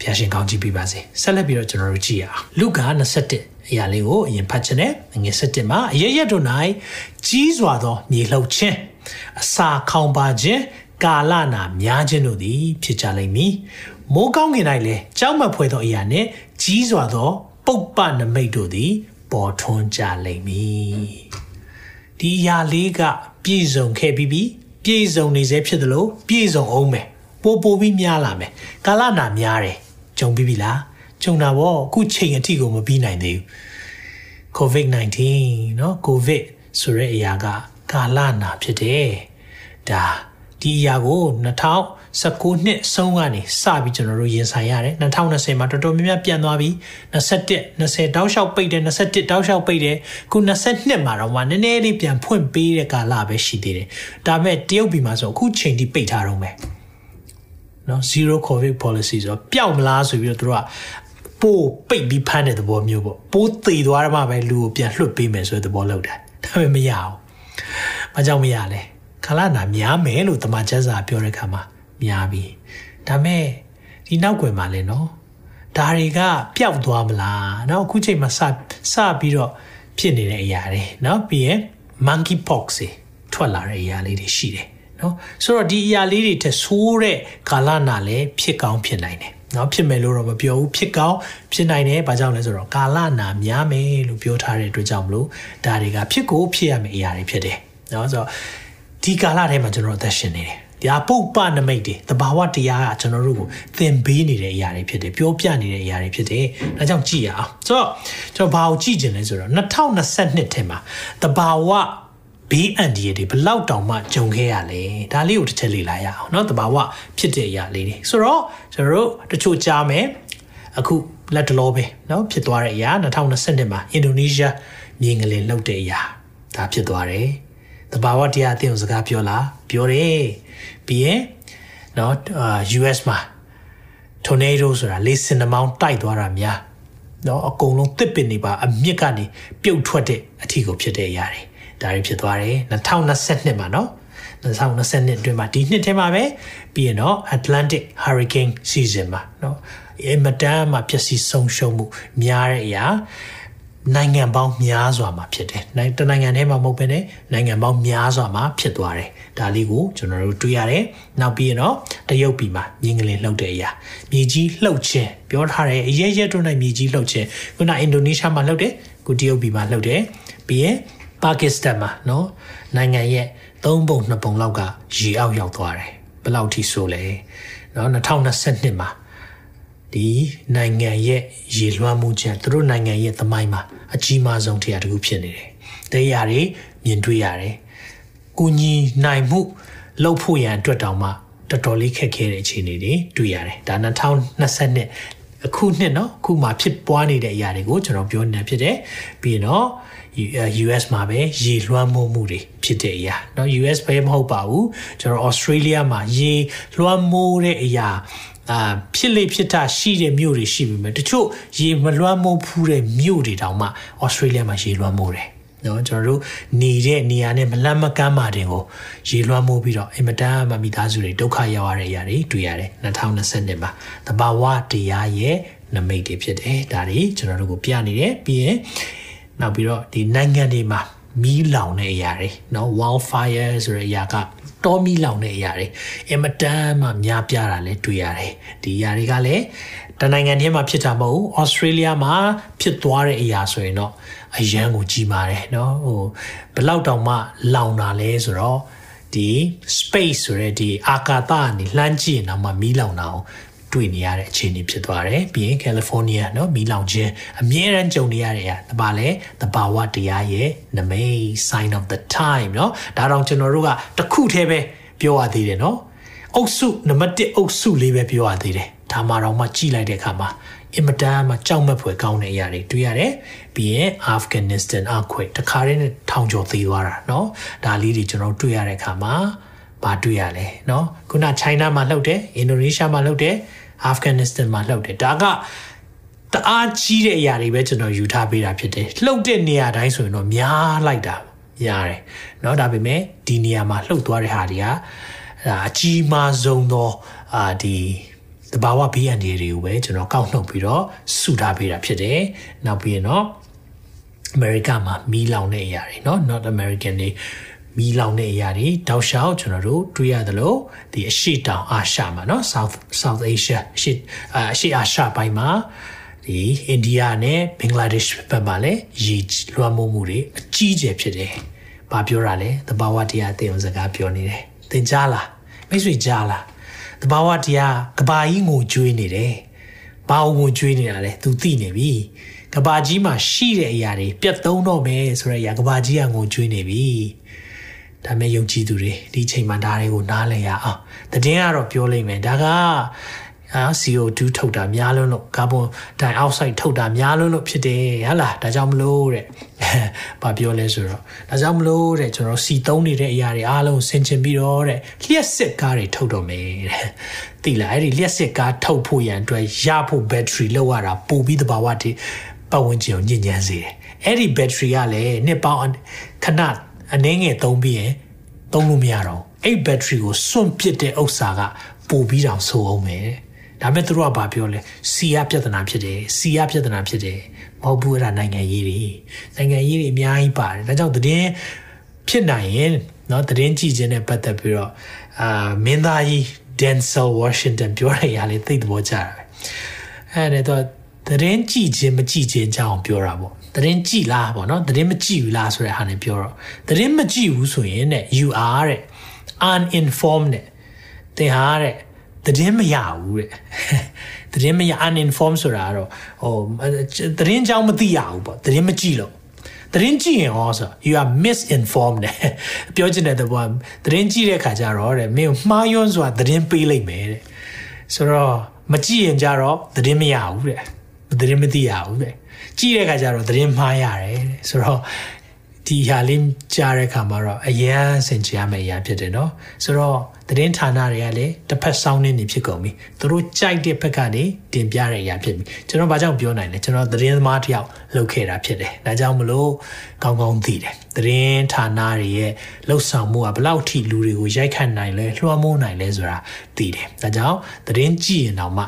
ဖျာရှင်ကောင်းကြည့်ပြပါစေဆက်လက်ပြီးတော့ကျွန်တော်တို့ကြည့်ရအောင်လူကာ21အရာလေးကိုအရင်ဖတ်ခြင်းနဲ့ငွေ7မှာအရရက်တို့၌ကြီးစွာသောမြေလှုပ်ခြင်းအစာခေါင်ပါခြင်းကာလနာများခြင်းတို့သည် ဖြစ်ကြလိမ့်မည်မိုးကောင်းကင်၌လည်းကြောက်မဖွယ်သောအရာနှင့် ကြီးစွာသော ပုပ္ပနမိတ်တို့သည် ပေါ်ထွန်းကြလိမ့်မည်ဒီအရာလေးကပြည့်စုံခဲ့ပြီးပြီပြည့်စုံနေစေဖြစ်သလိုပြည့်စုံအောင်မယ်ပိုပိုပြီးများလာမယ်ကာလနာများတယ်ကြုံပြီးပြီလားကြုံတာပေါ့အခုချိန်အထိကိုမပြီးနိုင်သေးဘူး COVID-19 เนาะ COVID ဆိုတဲ့အရာကကာလနာဖြစ်တယ်ဒါဒီအရာကို 2019နှစ်ဆုံးကနေစပြီးကျွန်တော်တို့ရင်ဆိုင်ရတယ်2020မှာတော်တော်များများပြန်သွားပြီ21 20တောက်လျှောက်ပိတ်တယ်21တောက်လျှောက်ပိတ်တယ်ခု22မှာတော့မှနည်းနည်းလေးပြန်ဖွင့်ပေးတဲ့ကာလပဲရှိသေးတယ်ဒါပေမဲ့တရုတ်ပြည်မှာဆိုအခုချိန်ထိပိတ်ထားတော့မယ်နော် zero covid policy ဆိုတော့ပျောက်မလားဆိုပြီးတော့သူတို့ကပိုးပိတ်ပြီးဖမ်းတဲ့သဘောမျိုးပေါ့ပိုးသေးသွားတော့မှပဲလူကိုပြန်လွှတ်ပေးမယ်ဆိုတဲ့သဘောလောက်တာဒါပေမဲ့မရအောင်။ဘာကြောင့်မရလဲခလာနာများမယ်လို့တမန်ကျမ်းစာပြောတဲ့ခါမှာ များပြီဒါမဲ့ဒီနောက်ွယ်မှာလည်းနော်ဒါတွေကပျောက်သွားမလားနော်အခုချိန်မှာစစပြီးတော့ဖြစ်နေတဲ့အရာတွေနော်ပြီးရင် monkey pox တွေထွက်လာတဲ့အရာလေးတွေရှိတယ်နော်ဆိုတော့ဒီအရာလေးတွေထက်ဆိုးတဲ့ကာလနာလည်းဖြစ်ကောင်းဖြစ်နိုင်တယ်နော်ဖြစ်မယ်လို့တော့မပြောဘူးဖြစ်ကောင်းဖြစ်နိုင်တယ်ဘာကြောင့်လဲဆိုတော့ကာလနာများမယ်လို့ပြောထားတဲ့အတွက်ကြောင့်မလို့ဒါတွေကဖြစ်ကိုဖြစ်ရမယ့်အရာတွေဖြစ်တယ်နော်ဆိုတော့ဒီကာလထဲမှာကျွန်တော်အသက်ရှင်နေတယ် တရားပုပ်ပနမိတ်တွေတဘာဝတရားကကျွန်တော်တို့ကိုသင်ပေးနေတဲ့အရာတွေဖြစ်တယ်ပြောပြနေတဲ့အရာတွေဖြစ်တယ်ဒါကြောင့်ကြည့်ရအောင်ဆိုတော့ကျွန်တော်ဘာကိုကြည့်ကျင်လဲဆိုတော့2022ထဲမှာတဘာဝဘေးအန္တရာယ်တွေဘလောက်တောင်မှကြုံခဲ့ရလဲဒါလေးကိုတစ်ချက်လေ့လာရအောင်เนาะတဘာဝဖြစ်တဲ့အရာလေးတွေဆိုတော့ကျွန်တော်တို့တချို့ကြားမယ်အခုလက်တလောပဲเนาะဖြစ်သွားတဲ့အရာ2022မှာအင်ဒိုနီးရှားမြေငလင်လှုပ်တဲ့အရာဒါဖြစ်သွားတယ်တဘာဝတရားအသင်းကိုစကားပြောလားပြောတယ် ပြီးရင်เนาะ US မှာ tornado ဆိုတာလေဆင်နှမောင်းတိုက်သွားတာများเนาะအကုန်လုံးတစ်ပင်နေပါအမြင့်ကနေပြုတ်ထွက်တဲ့အထီကိုဖြစ်တဲ့အရာတွေဒါတွေဖြစ်သွားတယ်2022မှာเนาะ2022အတွင်းမှာဒီနှစ်ထဲမှာပဲပြီးရင်တော့ Atlantic Hurricane Season မှာเนาะအမတန်မှာပျက်စီးဆုံးရှုံးမှုများတဲ့အရာ နိုင်ငံပေါင်းများစွာမှာဖြစ်တယ်။နိုင်တနိုင်ငံထဲမှာမဟုတ်ဘဲနဲ့နိုင်ငံပေါင်းများစွာမှာဖြစ်သွားတယ်။ဒါလေးကိုကျွန်တော်တို့တွေ့ရတယ်။နောက်ပြီးတော့တရုတ်ပြည်မှာမြင်းကလေးလှုပ်တဲ့အရာမြေကြီးလှုပ်ခြင်းပြောထားတယ်အရဲရဲတွန်းနိုင်မြေကြီးလှုပ်ခြင်းခုနအင်ဒိုနီးရှားမှာလှုပ်တယ်ခုတရုတ်ပြည်မှာလှုပ်တယ်ပြီးရင်ပါကစ္စတန်မှာနော်နိုင်ငံရဲ့သုံးပုံနှစ်ပုံလောက်ကရေအောက်ရောက်သွားတယ်ဘယ်လောက်ထိဆိုလဲနော်2022မှာ ဒီနိုင်ငံရဲ့ရေလွှမ်းမှုချက်သူတို့နိုင်ငံရဲ့သမိုင်းမှာအကြီးမားဆုံးတရားတစ်ခုဖြစ်နေတယ်။တရားတွေမြင်တွေ့ရတယ်။ကိုညီနိုင်မှုလှုပ်ဖို့ရန်အတွက်တောင်မှတော်တော်လေးခက်ခဲတဲ့အခြေအနေတွေတွေ့ရတယ်။ဒါ2022အခုနှစ်เนาะအခုမှဖြစ်ပွားနေတဲ့အရာတွေကိုကျွန်တော်ပြောနေဖြစ်တယ်။ပြီးရင်တော့ US မှာပဲရေလွှမ်းမိုးမှုတွေဖြစ်တဲ့အရာเนาะ US ပဲမဟုတ်ပါဘူးကျွန်တော် Australia မှာရေလွှမ်းမိုးတဲ့အရာ အာဖြစ်လေဖြစ်တာရှိတဲ့မြို့တွေရှိပြီမဲ့တချို့ရေမလွှမ်းမိုးဖူးတဲ့မြို့တွေတောင်မှဩစတြေးလျမှာရေလွှမ်းမိုးတယ်နော်ကျွန်တော်တို့နေတဲ့နေရာနဲ့မလန့်မကမ်းမာတင်ကိုရေလွှမ်းမိုးပြီးတော့အင်မတန်မှမိသားစုတွေဒုက္ခရောက်ရတဲ့အရာတွေတွေ့ရတယ်2020မှာတဘာဝတရားရဲ့နမိတ်တွေဖြစ်တယ်ဒါတွေကျွန်တော်တို့ကိုပြနေတယ်ပြီးရင်နောက်ပြီးတော့ဒီနိုင်ငံတွေမှာ မီးလောင်တဲ့အရာတွေเนาะ wildfire ဆိုတဲ့အရာကတောမီလောင်တဲ့အရာတွေအမတန်မှများပြားတာလည်းတွေ့ရတယ်ဒီအရာတွေကလည်းတနိုင်ငံထဲမှာဖြစ်တာမဟုတ်ဩစတြေးလျမှာဖြစ်သွားတဲ့အရာဆိုရင်တော့အရန်ကိုကြီးမားတယ်เนาะဟိုဘလောက်တောင်မှလောင်တာလဲဆိုတော့ဒီ space ဆိုတဲ့ဒီအာကာသကနေလှမ်းကြည့်ရင်တော့မှမီးလောင်တာကို တွေ့နေရတဲ့အခြေအနေဖြစ်သွားတယ်ပြီးရင်ကယ်လီဖိုးနီးယားเนาะမီလောင်ခြင်းအမြဲတမ်းကြုံနေရတဲ့အရာဒါပါလဲတဘာဝတရားရဲ့နမိတ် sign of the time เนาะဒါတော့ကျွန်တော်တို့ကတခုတည်းပဲပြောရသေးတယ်เนาะအုပ်စုနံပါတ်1အုပ်စုလေးပဲပြောရသေးတယ်ဒါမှတော့မှကြည်လိုက်တဲ့အခါမှာအင်မတန်မှကြောက်မက်ဖွယ်ကောင်းတဲ့အရာတွေတွေ့ရတယ်ပြီးရင် Afghanistan earthquake တခါတည်းနဲ့ထောင်ကျော်သေးသွားတာเนาะဒါလေးတွေကျွန်တော်တွေ့ရတဲ့အခါမှာဘာတွေ့ရလဲเนาะခုန China မှာလှုပ်တယ် Indonesia မှာလှုပ်တယ် အာဖဂန်နစ္စတန်မှာလှုပ်တယ်ဒါကတအားကြီးတဲ့အရာတွေပဲကျွန်တော်ယူထားပေးတာဖြစ်တယ်လှုပ်တဲ့နေရာတိုင်းဆိုရင်တော့များလိုက်တာများတယ်เนาะဒါပေမဲ့ဒီနေရာမှာလှုပ်သွားတဲ့ဟာတွေကအကြီးမားဆုံးသောအာဒီတဘာဝဘေးအန္တရာယ်တွေကိုပဲကျွန်တော်ကောက်နှုတ်ပြီးတော့စုထားပေးတာဖြစ်တယ်နောက်ပြီးရင်တော့အမေရိကမှာမီးလောင်တဲ့အရာတွေเนาะ North American တွေ မီးလောင်တဲ့အရာတွေတောက်လျှောက်ကျွန်တော်တို့တွေ့ရသလိုဒီအရှိတောင်အာရှမှာเนาะ South South Asia အရှိအရှိအာရှပိုင်းမှာဒီအိန္ဒိယနဲ့ဘင်္ဂလားဒေ့ရှ်ဘက်မှာလည်းရေလွှမ်းမိုးမှုတွေအကြီးကျယ်ဖြစ်တယ်။ဘာပြောတာလဲ။သဘာဝတရားအသိအောင်စကားပြောနေတယ်။သင်ကြားလား။မိတ်ဆွေကြားလား။သဘာဝတရားကဘာကြီးငိုကြွေးနေတယ်။ဘာငိုကြွေးနေတာလဲ။ तू သိနေပြီ။ကဘာကြီးမှာရှိတဲ့အရာတွေပြတ်သုံးတော့မယ်ဆိုတဲ့အရာကဘာကြီးကငိုကြွေးနေပြီ။ ဒါမဲ့ယုံကြည်သူတွေဒီချိန်မှာဒါတွေကိုနားလည်ရအောင်တည်င်းကတော့ပြောလိမ့်မယ်ဒါကအာ CO2 ထုတ်တာများလွန်းလို့ကာဗွန်ဒိုင်အောက်ဆိုက်ထုတ်တာများလွန်းလို့ဖြစ်တယ်ဟဟလားဒါကြောင့်မလို့တဲ့ဘာပြောလဲဆိုတော့ဒါကြောင့်မလို့တဲ့ကျွန်တော်စီသုံးနေတဲ့အရာတွေအားလုံးဆင်ခြင်ပြီးတော့တဲ့လျှက်စစ်ကားတွေထုတ်တော့မယ်တဲ့သိလားအဲ့ဒီလျှက်စစ်ကားထုတ်ဖို့ရန်အတွက်ရဖို့ဘက်ထရီလောက်ရတာပိုပြီးတဘာဝတည်းပတ်ဝန်းကျင်ကိုညဉ့်ညမ်းစေတယ်အဲ့ဒီဘက်ထရီကလည်းနှစ်ပေါင်းခဏ အနှင်းငယ်သုံးပြီးရင်သုံးလို့မရတော့အဲ့ဘက်ထရီကိုစွန့်ပစ်တဲ့ဥစ္စာကပိုပြီးတောင်ဆိုးအောင်မယ်ဒါမဲ့သူတို့ကဘာပြောလဲစီရပြဿနာဖြစ်တယ်စီရပြဿနာဖြစ်တယ်မဟုတ်ဘူးအဲ့ဒါနိုင်ငံရေးတွေနိုင်ငံရေးတွေအများကြီးပါတယ်ဒါကြောင့်သတင်းဖြစ်နိုင်ရင်เนาะသတင်းကြည့်ခြင်းနဲ့ပတ်သက်ပြီးတော့အာမင်းသားကြီး Denzel Washington ပြောတဲ့အရာလေးသိတဲ့ဘောကြတာပဲအဲ့ဒါတော့သတင်းကြည့်ခြင်းမကြည့်ခြင်းအကြောင်းပြောတာပေါ့ သတင်းကြည့်လားပေါ့နော်သတင်းမကြည့်ဘူးလားဆိုတဲ့ဟာနဲ့ပြောတော့သတင်းမကြည့်ဘူးဆိုရင်တဲ့ you are တဲ့ uninformed တဲ့သင်ဟာတဲ့သတင်းမရဘူးတဲ့သတင်းမရ uninformed ဆိုတာကတော့ဟိုသတင်းအကြောင်းမသိရဘူးပေါ့သတင်းမကြည့်လို့သတင်းကြည့်ရင်ဟောဆို you are misinformed တဲ့ပြောချင်တဲ့ဘောသတင်းကြည့်တဲ့ခါကျတော့တဲ့မင်းမှားယွန်းစွာသတင်းပေးလိုက်မယ်တဲ့ဆိုတော့မကြည့်ရင်ကြတော့သတင်းမရဘူးတဲ့သတင်းမသိရဘူးတဲ့ ကြည့်တဲ့ခါကျတော့သတင်းမှားရတယ်တဲ့ဆိုတော့ဒီဟာလေးကြားတဲ့ခါမှာတော့အရန်စင်ကြရမယ့်အရာဖြစ်တယ်နော်ဆိုတော့သတင်းဌာနတွေကလည်းတစ်ဖက်စောင်းနေနေဖြစ်ကုန်ပြီသူတို့ကြိုက်တဲ့ဘက်ကနေတင်ပြတဲ့အရာဖြစ်ပြီကျွန်တော်ဘာကြောင့်ပြောနိုင်လဲကျွန်တော်သတင်းသမားတယောက်လုပ်ခဲ့တာဖြစ်တယ်ဒါကြောင့်မလို့ကောင်းကောင်းသိတယ်သတင်းဌာနတွေရဲ့လှုပ်ဆောင်မှုကဘယ်လောက်ထိလူတွေကိုရိုက်ခတ်နိုင်လဲလွှမ်းမိုးနိုင်လဲဆိုတာသိတယ်ဒါကြောင့်သတင်းကြည့်ရင်တော့မှ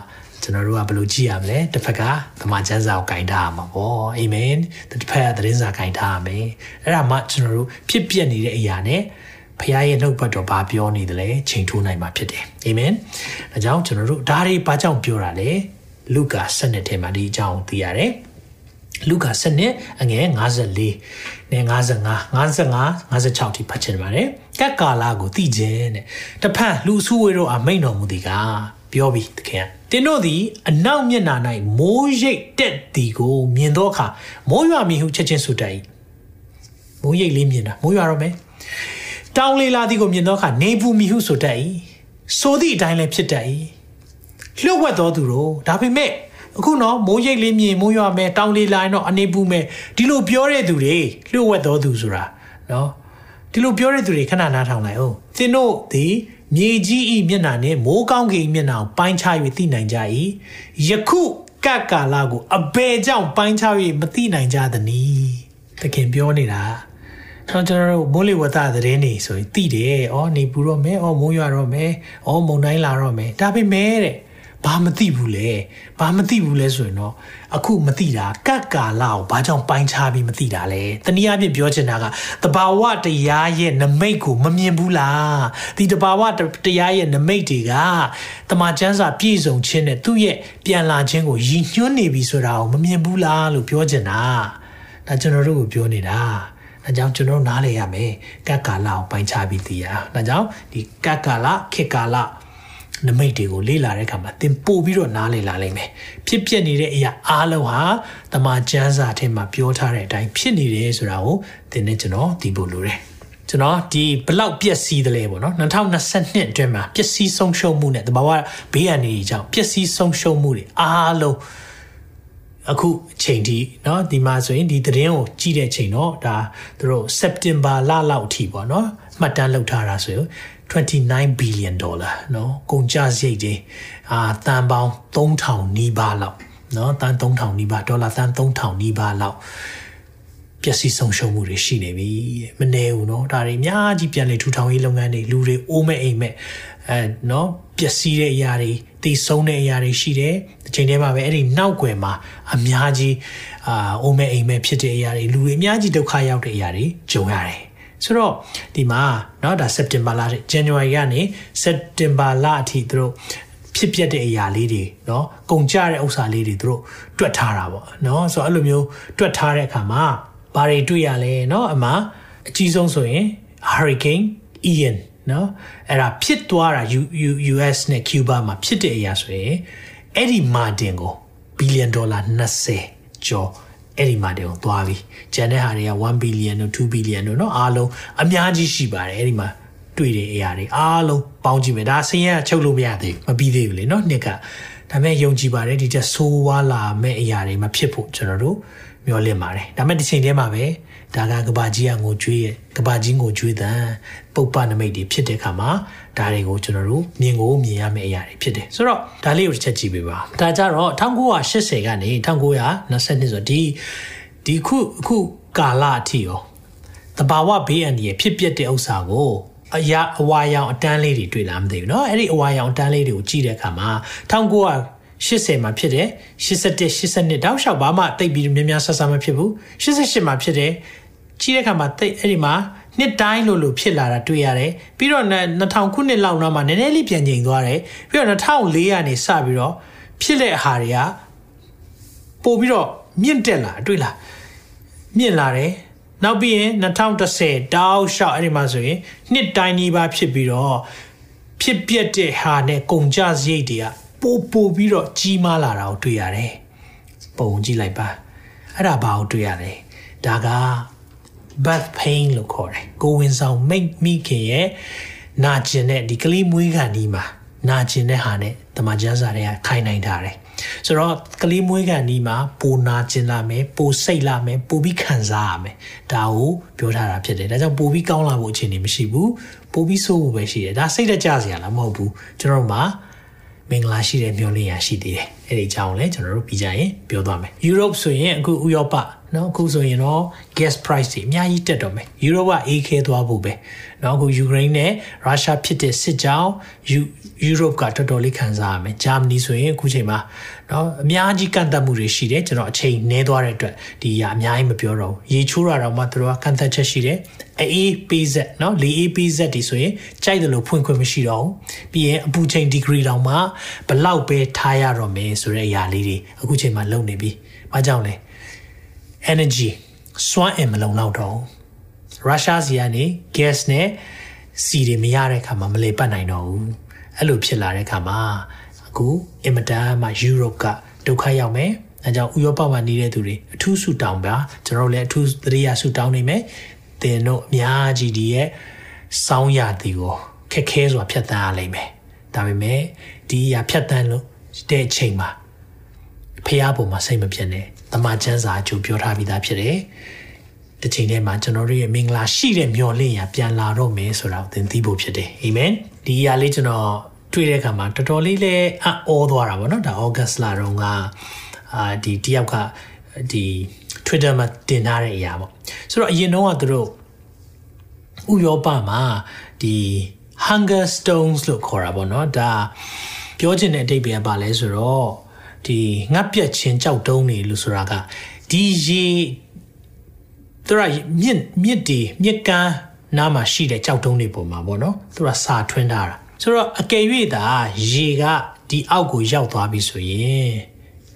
ကျွန်တော်တို့ကဘယ်လိုကြည့်ရမလဲတစ်ဖက်ကသမာကျမ်းစာကိုဂိုင်းထားရမှာပေါ့အာမင်တစ်ဖက်ကသတင်းစာဂိုင်းထားရမယ်အဲ့ဒါမှကျွန်တော်တို့ဖြစ်ပျက်နေတဲ့အရာနဲ့ဖခင်ရဲ့နှုတ်ဘတ်တော်ဘာပြောနေတယ်လဲချိန်ထိုးနိုင်မှာဖြစ်တယ်အာမင်ဒါကြောင့်ကျွန်တော်တို့ဒါတွေဘာကြောင့်ပြောတာလဲလုကာ7ထဲမှာဒီအကြောင်းသိရတယ်လုကာ7အငယ်54နဲ့55 55 56ထိဖတ်ချင်ပါတယ်ကက်ကာလာကိုသိခြင်းတဲ့တဖန်လူစုဝေတို့အမိန်တော်မူသည်က ပြောပြီးသခင်တင်းတို့သည်အနောက်မျက်နှာ၌မိုးရိပ်တက်သည်ကိုမြင်သောအခါမိုးရွာမည်ဟုချက်ချင်းဆိုတတ်၏မိုးရိပ်လေးမြင်တာမိုးရွာတော့မယ်တောင်းလေးလာသည်ကိုမြင်သောအခါနေပူမည်ဟုဆိုတတ်၏ဆိုသည့်အတိုင်းလည်းဖြစ်တတ်၏လှုပ်ဝက်တော်သူတို့ဒါပေမဲ့အခုနော်မိုးရိပ်လေးမြင်မိုးရွာမယ်တောင်းလေးလာရင်တော့အနေပူမယ်ဒီလိုပြောတဲ့သူတွေလှုပ်ဝက်တော်သူဆိုတာနော်ဒီလိုပြောတဲ့သူတွေခဏနားထောင်လိုက်အောင်သင်တို့ဒီ မြေကြီးဤမျက်နှာနှင့်မိုးကောင်းကင်မျက်နှာကိုပိုင်းခြား၍သိနိုင်ကြ၏ယခုကပ်ကာလကိုအဘယ်ကြောင့်ပိုင်းခြား၍မသိနိုင်ကြသနည်းတခင်ပြောနေတာကျွန်တော်တို့မိုးလေဝသသတင်းနေဆိုရင်သိတယ်။အော်နေပူတော့မယ်။အော်မိုးရွာတော့မယ်။အော်မုန်တိုင်းလာတော့မယ်။ဒါပေမဲ့တဲ့ ဘာမသိဘူးလေ။ဘာမသိဘူးလဲဆိုရင်တော့အခုမသိတာကတ်ကာလာကိုဘာကြောင့်ပိုင်းခြားပြီးမသိတာလဲ။တနည်းအားဖြင့်ပြောချင်တာကတဘာဝတရားရဲ့နမိတ်ကိုမမြင်ဘူးလား။ဒီတဘာဝတရားရဲ့နမိတ်တွေကတမန်ကျမ်းစာပြည့်စုံခြင်းနဲ့သူ့ရဲ့ပြန်လာခြင်းကိုရည်ညွှန်းနေပြီဆိုတာကိုမမြင်ဘူးလားလို့ပြောချင်တာ။ဒါကျွန်တော်တို့ကိုပြောနေတာ။ဒါကြောင့်ကျွန်တော်နားလည်ရမယ်ကတ်ကာလကိုပိုင်းခြားပြီးသိရဒါကြောင့်ဒီကတ်ကာလခေတ်ကာလ နမိတ်တွေကိုလေ့လာတဲ့အခါမှာသင်ပို့ပြီးတော့နားလည်လာလိမ့်မယ်ဖြစ်ပျက်နေတဲ့အရာအားလုံးဟာတမန်ကျမ်းစာထဲမှာပြောထားတဲ့အတိုင်းဖြစ်နေတယ်ဆိုတာကိုသင်နဲ့ကျွန်တော်သိဖို့လိုတယ်ကျွန်တော်ဒီဘလောက်ပျက်စီးတယ်လဲပေါ့နော်2022အတွင်းမှာပျက်စီးဆုံးရှုံးမှုနဲ့တဘာဝဘေးအန္တရာယ်ကြောင့်ပျက်စီးဆုံးရှုံးမှုတွေအားလုံးအခုအချိန်ထိเนาะဒီမှာဆိုရင်ဒီသတင်းကိုကြည့်တဲ့ချိန်တော့ဒါသူတို့ September လလောက်အထိပေါ့เนาะမှတ်တမ်းလုပ်ထားတာဆိုရင် 29 billion dollar เนาะကုန်ကျစရိတ်တွေအာတန်ပေါင်း3000နီးပါးလောက်เนาะတန်3000နီးပါးဒေါ်လာတန်3000နီးပါးလောက်ပျက်စီးဆုံးရှုံးမှုတွေရှိနေပြီမနေဘူးเนาะဒါတွေအများကြီးပြန်လေထူထောင်ရေးလုပ်ငန်းတွေလူတွေအိုးမဲ့အိမ်မဲ့အဲเนาะပျက်စီးတဲ့အရာတွေတည်ဆုံးတဲ့အရာတွေရှိတယ်ဒီချိန်ထဲမှာပဲအဲ့ဒီနောက်ွယ်မှာအများကြီးအာအိုးမဲ့အိမ်မဲ့ဖြစ်တဲ့အရာတွေလူတွေအများကြီးဒုက္ခရောက်တဲ့အရာတွေကြုံရတယ် ဆိုတော့ဒီမှာเนาะဒါ September လ January ကနေ September လအထိသူတို့ဖြစ်ပျက်တဲ့အရာလေးတွေเนาะကုန်ကြတဲ့ဥစ္စာလေးတွေသူတို့တွက်ထားတာပေါ့เนาะဆိုတော့အဲ့လိုမျိုးတွက်ထားတဲ့အခါမှာဘာတွေတွေ့ရလဲเนาะအမှအကြီးဆုံးဆိုရင် Hurricane Ian နော်အဲ့ဒါဖြစ်သွားတာ US နဲ့ Cuba မှာဖြစ်တဲ့အရာဆိုရင်အဲ့ဒီမာတင်ကိုဘီလီယံဒေါ်လာ20ကျော် အဲ့ဒီမာတင်ကိုသွားပြီကျန်တဲ့ဟာတွေက1ဘီလီယံတို့2ဘီလီယံတို့เนาะအားလုံးအများကြီးရှိပါတယ်အဲ့ဒီမှာတွေ့တဲ့အရာတွေအားလုံးပေါင်းကြည့်မယ်ဒါဆင်းရဲချုပ်လို့မရသေးဘူးမပြီးသေးဘူးလေเนาะနှစ်ကဒါပေမဲ့ယုံကြည်ပါတယ်ဒီချက်ဆိုးဝါးလာမဲ့အရာတွေမဖြစ်ဖို့ကျွန်တော်တို့မျှော်လင့်ပါတယ်ဒါပေမဲ့ဒီချိန်ထဲမှာပဲ ဒါကကဘာကြီးကငိုကြွေးရဲ့ကဘာကြီးငိုကြွေးတဲ့ပုပ္ပနမိတ်တွေဖြစ်တဲ့အခါမှာဒါတွေကိုကျွန်တော်တို့မြင်ကိုမြင်ရမယ့်အရာတွေဖြစ်တယ်ဆိုတော့ဒါလေးကိုတစ်ချက်ကြည့်ပေးပါဒါကြတော့1980ကနေ1920ဆိုဒီဒီခုအခုကာလအထိရောတဘာဝဘေးအန္တရာယ်ဖြစ်ပျက်တဲ့ဥစ္စာကိုအရာအဝါရောင်အတန်းလေးတွေတွေ့လာမသိဘူးเนาะအဲ့ဒီအဝါရောင်အတန်းလေးတွေကိုကြည့်တဲ့အခါမှာ1900 80မှာဖြစ်တယ်81 82တောက်လျှောက်ဘာမှတိတ်ပြီးများများဆဆမဖြစ်ဘူး88မှာဖြစ်တယ် ကြီးတဲ့ခါမှာတိတ်အဲ့ဒီမှာနှစ်တိုင်းလို့လို့ဖြစ်လာတာတွေ့ရတယ်ပြီးတော့2000ခုနှစ်လောက်နောက်မှာနည်းနည်းလေးပြန်ကျင်သွားတယ်ပြီးတော့2004ကနေစပြီးတော့ဖြစ်တဲ့ဟာတွေကပို့ပြီးတော့မြင့်တက်လာတွေ့လားမြင့်လာတယ်နောက်ပြီးရင်2010တောက်လျှောက်အဲ့ဒီမှာဆိုရင်နှစ်တိုင်းကြီးပါဖြစ်ပြီးတော့ဖြစ်ပျက်တဲ့ဟာနဲ့ကုန်ကြစရိတ်တွေကပိုပိုပြီးတော့ကြီးမားလာတာကိုတွေ့ရတယ်ပုံကြည့်လိုက်ပါအဲ့ဒါဘာကိုတွေ့ရလဲဒါက birth pain လို့ခေါ်တယ်ကိုဝင်ဆောင်မိတ်မိခင်ရဲ့နာကျင်တဲ့ဒီကလေးမွေးခါဒီမှာနာကျင်တဲ့ဟာနဲ့တမန်ကျမ်းစာတွေကခိုင်းနိုင်ထားတယ်ဆိုတော့ကလေးမွေးကန်ဒီမှာပိုနာကျင်လာမယ်ပိုစိတ်လာမယ်ပိုပြီးခံစားရမယ်ဒါကိုပြောထားတာဖြစ်တယ်ဒါကြောင့်ပိုပြီးကောင်းလာဖို့အခြေအနေမရှိဘူးပိုပြီးဆိုးဖို့ပဲရှိတယ်ဒါစိတ်တကြစရာလားမဟုတ်ဘူးကျွန်တော်တို့မှာမင်္ဂလာရှိတဲ့မျှော်လင့်ရာရှိသေးတယ်အဲ့ဒီအကြောင်းလည်းကျွန်တော်တို့ပြီးကြရင်ပြောသွားမယ် Europe ဆိုရင်အခုဥရောပနော်အခုဆိုရင်တော့ gas price တွေအများကြီးတက်တော့မယ်ယူရိုကအေးခဲသွားဖို့ပဲနော်အခုယူကရိန်းနဲ့ရုရှားဖြစ်တဲ့စစ်ကြောင်းယူယူရိုကတော်တော်လေးခံစားရမယ်ဂျာမနီဆိုရင်အခုချိန်မှာနော်အများကြီးကန့်သတ်မှုတွေရှိတယ်ကျွန်တော်အချိန်နှဲသွားတဲ့အတွက်ဒီဟာအများကြီးမပြောတော့ဘူးရေချိုးတာတော့မှသူတို့ကကန့်သတ်ချက်ရှိတယ်အေးပေးဆက်နော်လေအေးပေးဆက်ဒီဆိုရင်ကြိုက်တယ်လို့ဖွင့်ခွင့်မရှိတော့ဘူးပြီးရင်အပူချိန်ဒီဂရီတောင်မှဘလောက်ပဲထားရတော့မယ်ဆိုတဲ့အရာလေးတွေအခုချိန်မှာလုံနေပြီ။ဘာကြောင့်လဲ။ energy စွမ်းအင်မလုံလောက်တော့ရုရှားစီကနေ gas နဲ့ စီတွေမရတဲ့ခါမှာမလေပတ်နိုင်တော့ဘူးအဲ့လိုဖြစ်လာတဲ့ခါမှာအခုအင်မတန်မှ Europe ကဒုက္ခရောက်မယ်အဲကြောင့်ဥရောပမှာနေတဲ့သူတွေအထူးဆူတောင်းပါကျွန်တော်လည်းအထူးသတိရဆူတောင်းနေမယ်သင်တို့အများကြီးဒီရဲ့စောင်းရသည်ကိုခက်ခဲစွာဖြတ်တန်းရလိမ့်မယ်ဒါပေမဲ့ဒီအရာဖြတ်တန်းလို့တဲ့အချိန်မှာဖះပုံမှာစိတ်မပြတ်နဲ့ တမန်ကျမ်းစာအကျိုးပြောထားပြီးသားဖြစ်တယ်။ဒီချိန်ထဲမှာကျွန်တော်တို့ရဲ့မင်္ဂလာရှိတဲ့မျှော်လင့်ရာပြန်လာတော့မယ်ဆိုတာကိုသင်သိဖို့ဖြစ်တယ်။အာမင်။ဒီအရာလေးကျွန်တော်တွေ့တဲ့အခါမှာတော်တော်လေးလည်းအောသွားတာပေါ့နော်။ဒါဩဂတ်စ်လတုန်းကအာဒီတယောက်ကဒီ Twitter မှာတင်ထားတဲ့အရာပေါ့။ဆိုတော့အရင်တုန်းကသူတို့ဥရောပမှာဒီ hunger stones လို့ခေါ်တာပေါ့နော်။ဒါပြောချင်တဲ့အဓိပ္ပာယ်ကဘာလဲဆိုတော့ ဒီငတ်ပြက်ချင်းကြောက်တုံးနေလို့ဆိုတာကဒီရေသူကမြင့်မြင့်ဒီမြစ်ကမ်းနားမှာရှိတဲ့ကြောက်တုံးတွေပုံမှာပေါ့နော်သူကစာထွင်းထားတာဆိုတော့အကယ်၍သာရေကဒီအောက်ကိုရောက်သွားပြီဆိုရင်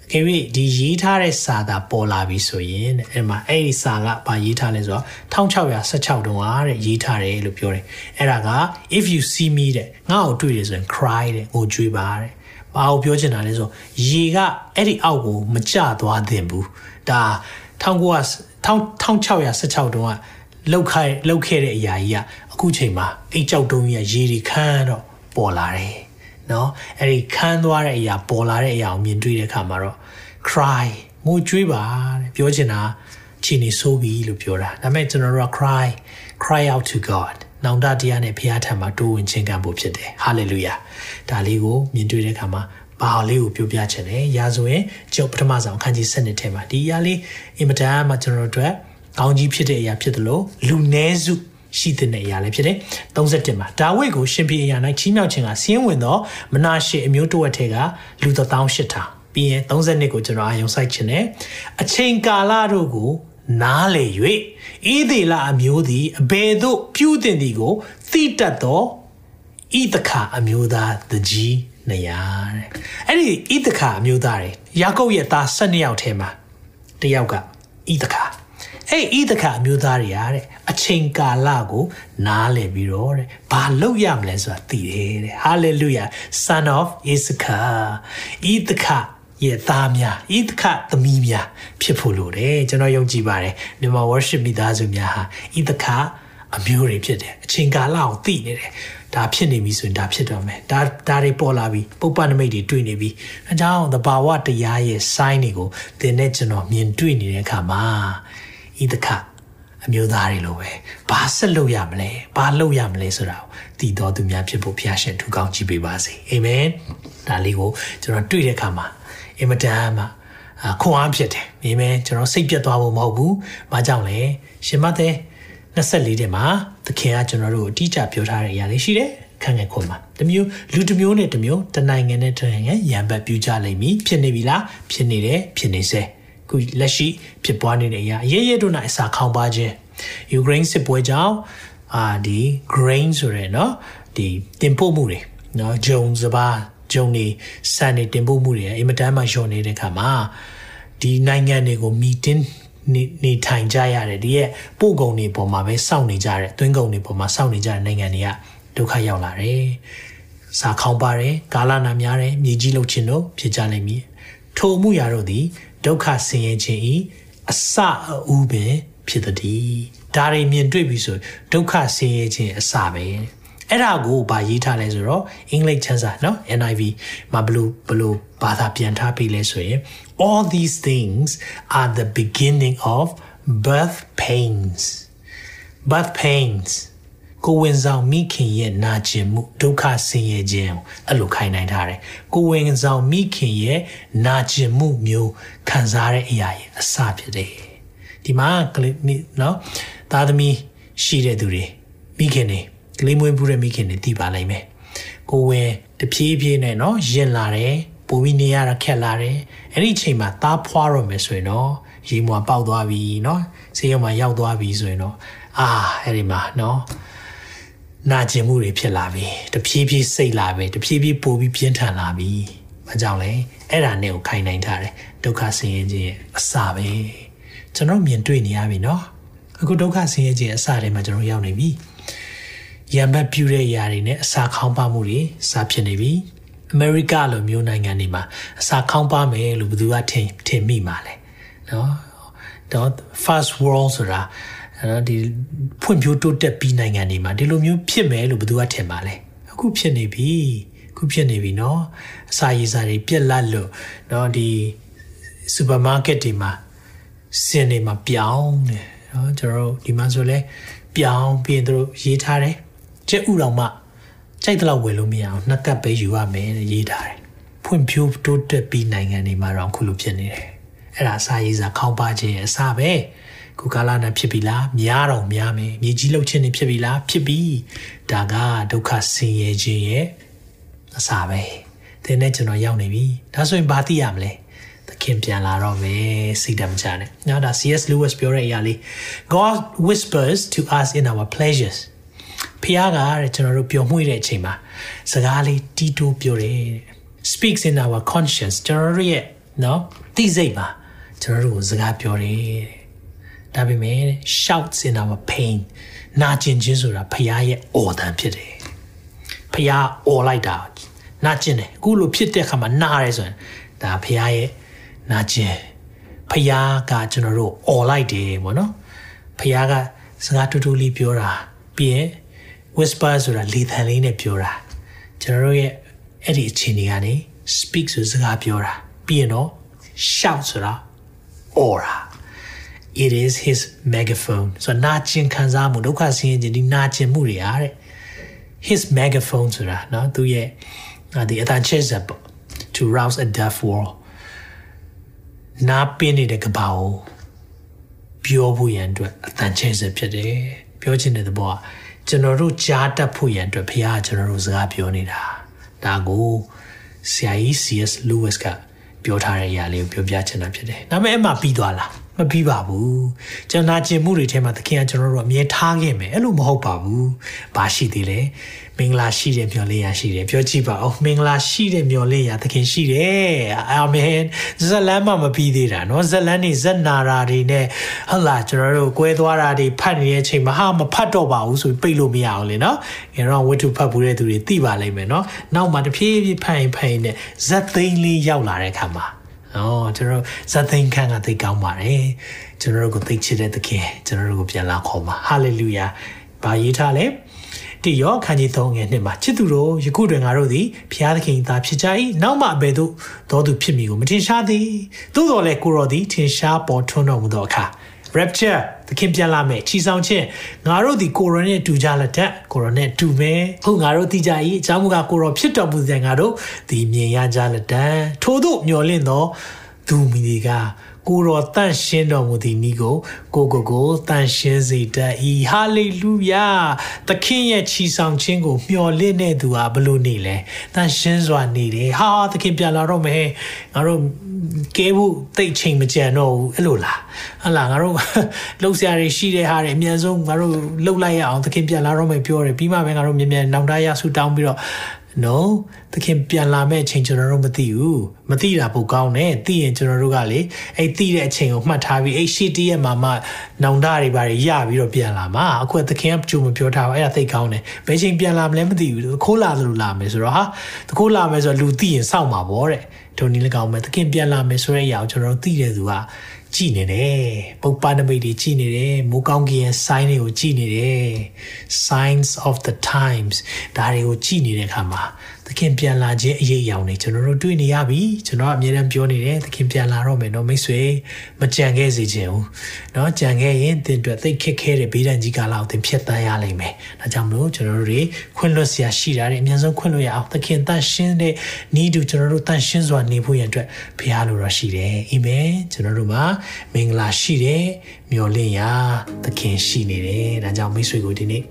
အကယ်၍ဒီရေးထားတဲ့စာသာပေါ်လာပြီဆိုရင်အဲ့မှာအဲ့ဒီစာကဘာရေးထားလဲဆိုတော့1616တုန်းကတဲ့ရေးထားတယ်လို့ပြောတယ်အဲ့ဒါက if you see me တဲ့ငါ့ကိုတွေ့တယ်ဆိုရင် cry တဲ့ငိုကြွေးပါတဲ့ ဘာကိုပြောချင်တာလဲဆိုရေကအဲ့ဒီအောက်ကိုမကျသွားသင့်ဘူးဒါ1916တုန်းကလောက်ခိုက်လောက်ခဲ့တဲ့အရာကြီးကအခုချိန်မှာအိတ်ကြောက်တုံးကြီးကရေတွေခမ်းတော့ပေါ်လာတယ်နော်အဲ့ဒီခမ်းသွားတဲ့အရာပေါ်လာတဲ့အရာကိုမြင်တွေ့တဲ့အခါမှာတော့ cry ငိုကြွေးပါတဲ့ပြောချင်တာချီနေဆိုးပြီလို့ပြောတာဒါပေမဲ့ကျွန်တော်တို့က cry cry out to god နောင်တတရားနဲ့ဘုရားထံမှာတိုးဝင်ခြင်းကံဖို့ဖြစ်တယ်ဟာလေလုယာဒါလေးကိုမြင်တွေ့တဲ့အခါမှာဘာလေးကိုပြောပြချင်တယ်ရာဇဝင်ကျုပ်ပထမဆုံးအခန်းကြီး7ထဲမှာဒီအရာလေးအင်မတန်မှကျွန်တော်တို့အတွက်ကောင်းကြီးဖြစ်တဲ့အရာဖြစ်တယ်လို့လူနည်းစုရှိတဲ့အရာလည်းဖြစ်တယ်31မှာဒါဝိဒ်ကိုရှင်ပြည်အရာ၌ချီးမြှောက်ခြင်းကစီးရင်ဝင်သောမနာရှေအမျိုးတဝက်ထဲကလူ18000ပြီးရင်32ကိုကျွန်တော်အာယုံစိုက်ခြင်းနဲ့အချိန်ကာလတို့ကို နားလေ၍ဤသေးလအမျိုးသည်အဘယ်သို့ပြုတင်သည်ကိုသိတတ်သောဤတခါအမျိုးသားတကြီးနေရတဲ့အဲ့ဒီဤတခါအမျိုးသားတွေယာကုပ်ရဲ့သား12ယောက်ထဲမှာတယောက်ကဤတခါအဲ့ဤတခါအမျိုးသားတွေရတဲ့အချိန်ကာလကို နားလည်ပြီးတော့တဲ့ဘာလုပ်ရမလဲဆိုတာသိတယ်တဲ့ hallelujah son of issachar ဤတခါ ရဲ့သားများဤတခသမီးများဖြစ်ဖို့လိုတယ်ကျွန်တော်ယုံကြည်ပါတယ်မြန်မာ worship မိသားစုများဟာဤတခအမျိုးတွေဖြစ်တယ်အချိန်ကာလကိုသိနေတယ်ဒါဖြစ်နေပြီဆိုရင်ဒါဖြစ်တော့မယ်ဒါဒါတွေပေါ်လာပြီပုပ္ပနမိတ်တွေတွေ့နေပြီအဲကြောင့်သဘာဝတရားရဲ့ sign တွေကိုသင်နဲ့ကျွန်တော်မြင်တွေ့နေတဲ့အခါမှာဤတခအမျိုးသားတွေလိုပဲဘာဆက်လုပ်ရမလဲဘာလုပ်ရမလဲဆိုတာကိုတည်တော်သူများဖြစ်ဖို့ဘုရားရှင်ထူကောင်းကြည့်ပေးပါစေအာမင်ဒါလေးကိုကျွန်တော်တွေ့တဲ့အခါမှာ အင်မတန်မှခွန်အားဖြစ်တယ်အာမင်ကျွန်တော်စိတ်ပြတ်သွားဖို့မဟုတ်ဘူးဘာကြောင့်လဲရှင်မသက်24တဲ့မှာသခင်ကကျွန်တော်တို့အတိအကျပြောထားတဲ့အရာလေးရှိတယ်ခန့်ငယ်ခွန်မှာတမျိုးလူတမျိုးနဲ့တမျိုးတနိုင်ငံနဲ့တနိုင်ငံရံပတ်ပြူကြလိမ့်မည်ဖြစ်နေပြီလားဖြစ်နေတယ်ဖြစ်နေစေခုလက်ရှိဖြစ်ပွားနေတဲ့အရာအရေးရတို့၌အစာခေါင်းပါခြင်းယူကရိန်းစစ်ပွဲကြောင့် အာဒီ grain ဆိုရဲเนาะဒီတင်ပို့မှုတွေเนาะဂျုံစပါး ဂျုံနေစံနေတင်ပို့မှုတွေအင်မတန်မှလျှော့နေတဲ့ခါမှာဒီနိုင်ငံတွေကိုမီတင်းနေနေထိုင်ကြရတယ်ဒီရဲ့ပို့ကုန်တွေပေါ်မှာပဲစောင့်နေကြတယ်သွင်းကုန်တွေပေါ်မှာစောင့်နေကြတဲ့နိုင်ငံတွေကဒုက္ခရောက်လာတယ်စာခေါင်းပါတယ်ကာလနာများတယ်မြေကြီးလှုပ်ခြင်းတို့ဖြစ်ကြလိမ့်မည်ထိုမှုရာတို့သည်ဒုက္ခဆင်းရဲခြင်းဤအစအဦးပဲဖြစ်သည်ဒါတွေမြင်တွေ့ပြီဆိုဒုက္ခဆင်းရဲခြင်းအစပဲ အဲ့ဒါကိုဗာရေးထားလဲဆိုတော့အင်္ဂလိပ်ချမ်းစာနော် NIV မှာဘလို့ဘလို့ဘာသာပြန်ထားပြီလဲဆိုရင် all these things are the beginning of birth pains birth pains ကိုဝင်ဆောင်မိခင်ရဲ့နာကျင်မှုဒုက္ခဆင်းရဲခြင်းအဲ့လိုခိုင်းနိုင်ထားတယ်ကိုဝင်ဆောင်မိခင်ရဲ့နာကျင်မှုမျိုးခံစားတဲ့အရာရဲ့အစဖြစ်တယ်ဒီမှာကလေးနော်သားသမီးရှိတဲ့သူတွေမိခင်တွေ ကလေးမွေးဘူးတဲ့မိခင်တွေသိပါလိမ့်မယ်ကိုဝင်တဖြည်းဖြည်းနဲ့နော်ရင်လာတယ်ပူပြီးနေရတာခက်လာတယ်အဲ့ဒီအချိန်မှာသားဖွားတော့မယ်ဆိုရင်တော့ရေမွာပေါက်သွားပြီနော်ဆေးရုံမှာရောက်သွားပြီဆိုရင်တော့အာအဲ့ဒီမှာနော်နာကျင်မှုတွေဖြစ်လာပြီတဖြည်းဖြည်းစိတ်လာပြီတဖြည်းဖြည်းပိုပြီးပြင်းထန်လာပြီ။ဘာကြောင့်လဲအဲ့ဒါနဲ့ကိုခိုင်နိုင်ထားတယ်ဒုက္ခဆင်းရဲခြင်းရဲ့အစပဲကျွန်တော်မြင်တွေ့နေရပြီနော်အခုဒုက္ခဆင်းရဲခြင်းအစထဲမှာကျွန်တော်ရောက်နေပြီ ရံဘက်ပြူတဲ့ຢာတွေနဲ့အစာခေါင်းပါမှုတွေစဖြစ်နေပြီအမေရိကလိုမျိုးနိုင်ငံတွေမှာအစာခေါင်းပါမယ်လို့ဘယ်သူကထင်ထင်မိမှာလဲနော်တော့ fast world ဆိုတာနော်ဒီဖွံ့ဖြိုးတိုးတက်ပြီးနိုင်ငံတွေမှာဒီလိုမျိုးဖြစ်မယ်လို့ဘယ်သူကထင်ပါလဲအခုဖြစ်နေပြီအခုဖြစ်နေပြီနော်အစာရေစာတွေပြက်လက်လို့နော်ဒီစူပါမားကတ်တွေမှာစင်တွေမှာပြောင်းတယ်နော်ကျွန်တော်တို့ဒီမှာဆိုလဲပြောင်းပြီးရင်တို့ရေးထားတယ် ကျက်ဥတော်မှကြိုက်တဲ့လောက်ဝယ်လို့မရအောင်နှစ်ကပ်ပဲယူရမယ်ရေးထားတယ်ဖွံ့ဖြိုးတိုးတက်ပြီးနိုင်ငံတွေမှာတော့ခုလိုဖြစ်နေတယ်အဲ့ဒါအစာရည်စာခေါင်းပါခြင်းရဲ့အစာပဲခုကာလနဲ့ဖြစ်ပြီလားများတော့များမယ်မြေကြီးလှုပ်ခြင်းနေဖြစ်ပြီလားဖြစ်ပြီဒါကဒုက္ခဆင်းရဲခြင်းရဲ့အစာပဲသင်နဲ့ကျွန်တော်ရောက်နေပြီဒါဆိုရင်ဘာသိရမလဲသခင်ပြန်လာတော့မယ်စိတ်တမချနဲ့နောက်ဒါ CS Lewis ပြောတဲ့အရာလေး God whispers to us in our pleasures ဖခင်ကတဲ့ကျွန်တော်တို့ပျော်မွေ့တဲ့အချိန်မှာစကားလေးတီးတိုးပြောတယ် speaks in our conscience ကျွန်တော်တို့ရဲ့နော်သိစိတ်မှာကျွန်တော်တို့ကိုစကားပြောတယ်ဒါပေမဲ့ shouts in our pain နာကျင်ခြင်းဆိုတာဖခင်ရဲ့အော်တန်ဖြစ်တယ်ဖခင်အော်လိုက်တာနာကျင်တယ်အခုလိုဖြစ်တဲ့အခါမှာနားရဲဆိုရင်ဒါဖခင်ရဲ့နာကျင်ဖခင်ကကျွန်တော်တို့အော်လိုက်တယ်ပေါ့နော်ဖခင်ကစကားတူတူလေးပြောတာပြီးရင် whisper ဆိုတာလေသံလေးနဲ့ပြောတာကျွန်တော်တို့ရဲ့အဲ့ဒီအခြေအနေကနေ speak ဆိုစကားပြောတာပြီးရင်တော့ shout ဆိုတာ aura it is his megaphone ဆိုတော့နာကျင်ခံစားမှုဒုက္ခဆင်းရဲခြင်းဒီနာကျင်မှုတွေအားတဲ့ his megaphone ဆိုတာเนาะသူရဲ့ဒီအတန်ချက်ဆက်ပေါ့ to rouse a deaf world နာပင်းနေတဲ့ကဘာကိုပြောဖို့ရန်အတွက်အတန်ချက်ဆက်ဖြစ်တယ်ပြောချင်တဲ့သဘောက ကျွန်တော်တို့ကြားတတ်ဖို့ရန်အတွက်ဖခင်ကကျွန်တော်တို့စကားပြောနေတာဒါကိုဆရာကြီး CS Lewis ကပြောထားတဲ့အရာလေးကိုပြောပြချင်တာဖြစ်တယ်။ဒါပေမဲ့အမှပြီးသွားလားမပြီးပါဘူး။ကျွန်တော်နာကျင်မှုတွေထဲမှာသခင်ကကျွန်တော်တို့အမြဲထားခဲ့မယ်အဲ့လိုမဟုတ်ပါဘူး။ဘာရှိသေးလဲ။မင်္ဂလာရှိတဲ့မျှော်လင့်ရရှိတယ်ပြောကြည့်ပါဦး။မင်္ဂလာရှိတဲ့မျှော်လင့်ရသခင်ရှိတယ်။အာမင်။ဇလန်းမှမပြီးသေးတာနော်။ဇလန်းနေဇက်နာရာတွေနဲ့ဟုတ်လားကျွန်တော်တို့ကွဲသွားတာတွေဖတ်နေတဲ့အချိန်မှာဟာမဖတ်တော့ပါဘူးဆိုပြီးပိတ်လို့မရအောင်လေနော်။ငယ်တော့ဝတ္ထုဖတ်ဘူးတဲ့သူတွေသိပါလိမ့်မယ်နော်။နောက်မှတဖြည်းဖြည်းဖတ်ရင်ဖတ်ရင်နဲ့ဇက်သိန်းလေးရောက်လာတဲ့အခါမှာ နော်ကျွန်တော်ဇတ်သိန်းခန့်ကသိကောင်းပါတယ်ကျွန်တော်တို့ကိုသိချစ်တဲ့သခင်ကျွန်တော်တို့ကိုပြန်လာခေါ်ပါဟာလေလုယာဘာရေးထားလဲတိယောခန်းကြီး3ငယ်နှစ်မှာချစ်သူတို့ယခုတွင်ငါတို့သည်ဖျားသခင်သားဖြစ်ကြ၏နောက်မှအဘယ်သို့သောသူဖြစ်မည်ကိုမထင်ရှားသည်သို့တော်လည်းကိုရောသည်ထင်ရှားပေါ်ထွန်းတော်မူသောအခါ rapture သခင်ပြန်လာမယ်ချီဆောင်ခြင်းငါတို့ဒီကိုရိုနဲ့တူကြလက်တဲ့ကိုရိုနဲ့တူမယ်ဟုတ်ငါတို့သိကြ၏အကြောင်းမူကားကိုရောဖြစ်တော်မူတဲ့ငါတို့ဒီမြင်ရကြလက်တဲ့ထို့သို့မျော်လင့်သောသူမိဒီက ကိုတော်တန့်ရှင်းတော်မူသည်ဤကိုကိုကိုကိုတန့်ရှင်းစေတတ်၏ဟာလေလုယာသခင်ရဲ့ချီဆောင်ခြင်းကိုမျှော်လင့်တဲ့သူဟာဘလို့နေလဲတန့်ရှင်းစွာနေတယ်ဟာသခင်ပြန်လာတော့မယ်ငါတို့ကဲဖို့တိတ်ချိန်မကြံတော့ဘူးအဲ့လိုလားဟလာငါတို့လှုပ်ရှားတွေရှိတဲ့ဟာတွေအများဆုံးငါတို့လှုပ်လိုက်ရအောင်သခင်ပြန်လာတော့မယ်ပြောတယ်ပြီးမှပဲငါတို့မြင်မြန်နောင်တရဆူတောင်းပြီးတော့ no သခင်ပြန်လာမဲ့အချိန်ကျွန်တော်တို့မသိဘူးမသိတာပိုကောင်းတယ်သိရင်ကျွန်တော်တို့ကလေအဲ့သိတဲ့အချိန်ကိုမှတ်ထားပြီးအဲ့ရှေ့တည့်ရဲ့မှာမှနောင်တတွေဘာတွေရပြီးတော့ပြန်လာမှာအခုသခင်ကကြိုမပြောထားဘူးအဲ့ဒါသိကောင်းတယ်ဘယ်ချိန်ပြန်လာမလဲမသိဘူးခိုးလာသလိုလာမယ်ဆိုတော့ဟာတခိုးလာမယ်ဆိုတော့လူသိရင်စောင့်မှာပေါ့တဲ့ဒုံနီလည်းကောင်းမယ်သခင်ပြန်လာမယ်ဆိုတဲ့အရာကိုကျွန်တော်တို့သိတဲ့သူက ကြည်နေတယ်ပုပ္ပနမိတ်တွေကြည်နေတယ်မိုးကောင်းကင်ရဲ့ sign တွေကိုကြည်နေတယ် signs of the times ဒါတွေကိုကြည်နေတဲ့အခါမှာသ ခင်ပြန်လာခြင်းအရေးအယောင်တွေကျွန်တော်တို့တွေ့နေရပြီကျွန်တော်အမြဲတမ်းပြောနေတယ်သခင်ပြန်လာတော့မယ်နော်မိတ်ဆွေမကြံခဲ့စေခြင်းဘူးနော်ကြံခဲ့ရင်သင်အတွက်သိခက်ခဲတဲ့ဘေးဒဏ်ကြီးကာလကိုသင်ဖြတ်သန်းရလိမ့်မယ်ဒါကြောင့်မလို့ကျွန်တော်တို့တွေခွင့်လွှတ်စရာရှိတာတွေအများဆုံးခွင့်လွှတ်ရအောင်သခင်တန်ရှင်းတဲ့ဤသူကျွန်တော်တို့တန်ရှင်းစွာနေဖို့ရန်အတွက်ဘုရားလိုတော့ရှိတယ်အာမင်ကျွန်တော်တို့မှာမင်္ဂလာရှိတယ်မျှော်လင့်ရာသခင်ရှိနေတယ်ဒါကြောင့်မိတ်ဆွေကိုဒီနေ့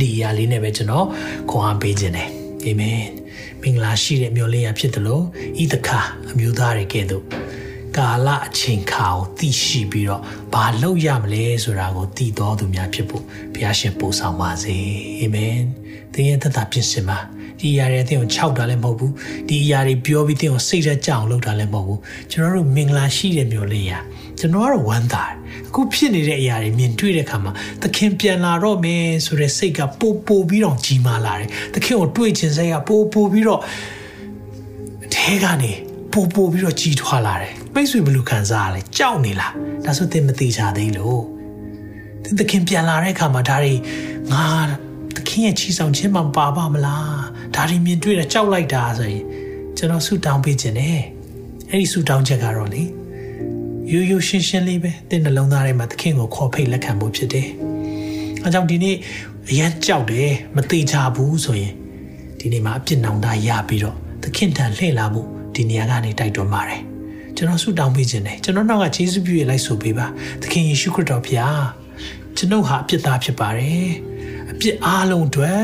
ဒီအရာလေးနဲ့ပဲကျွန်တော်ခွန်အားပေးခြင်းတယ် အာမင်မင်္ဂလာရှိတဲ့မျှော်လင့်ရာဖြစ်တယ်လို့ဤတခါအမျိုးသားတွေကဲ့သို့ကာလအချိန်ခါကိုသိရှိပြီးတော့ဘာလုပ်ရမလဲဆိုတာကိုသိတော်သူများဖြစ်ဖို့ဘုရားရှင်ပို့ဆောင်ပါစေအာမင်သင်ရဲ့သက်တာပြင်ဆင်ပါဒီအရာတွေအသင်ကိုခြောက်တာလည်းမဟုတ်ဘူးဒီအရာတွေပြောပြီးသင်ကိုစိတ်ထဲကြောက်အောင်လုပ်တာလည်းမဟုတ်ဘူးကျွန်တော်တို့မင်္ဂလာရှိတဲ့မျိုးလေးရာ ကျွန်တော်ကတော့ဝမ်းသာတယ်အခုဖြစ်နေတဲ့အရာတွေမြင်တွေ့တဲ့အခါမှာသခင်ပြန်လာတော့မယ်ဆိုတဲ့စိတ်ကပိုပိုပြီးတော့ကြီးမားလာတယ်သခင်ကိုတွေ့ခြင်းစိတ်ကပိုပိုပြီးတော့အထဲကနေပိုပိုပြီးတော့ကြီးထွားလာတယ်မိတ်ဆွေဘယ်လိုခံစားရလဲကြောက်နေလားဒါဆိုသင်မသိချသေးလို့သခင်ပြန်လာတဲ့အခါမှာဒါတွေငါသခင်ရဲ့ချီဆောင်ခြင်းမှပါပါမလားဒါတွေမြင်တွေ့တာကြောက်လိုက်တာဆိုရင်ကျွန်တော်ဆူတောင်းပေးခြင်းနဲ့အဲ့ဒီဆူတောင်းချက်ကတော့လေ ရိုးရိုးရှင်းရှင်းလေးပဲတဲ့နှလုံးသားထဲမှာသခင်ကိုခေါ်ဖိတ်လက်ခံဖို့ဖြစ်တယ်။အဲကြောင့်ဒီနေ့အရန်ကြောက်တယ်မသိချဘူးဆိုရင်ဒီနေ့မှာအပြစ်နောင်တရပြီးတော့သခင်တန်လှည့်လာဖို့ဒီနေရာကနေတိုက်တွန်းပါတယ်။ကျွန်တော်ဆူတောင်းပေးခြင်းနဲ့ကျွန်တော်နောက်ကယေရှုပြည့်လိုက်ဆိုပေးပါသခင်ယေရှုခရစ်တော်ဖျားကျွန်ုပ်ဟာအပြစ်သားဖြစ်ပါတယ်။အပြစ်အားလုံးအတွက်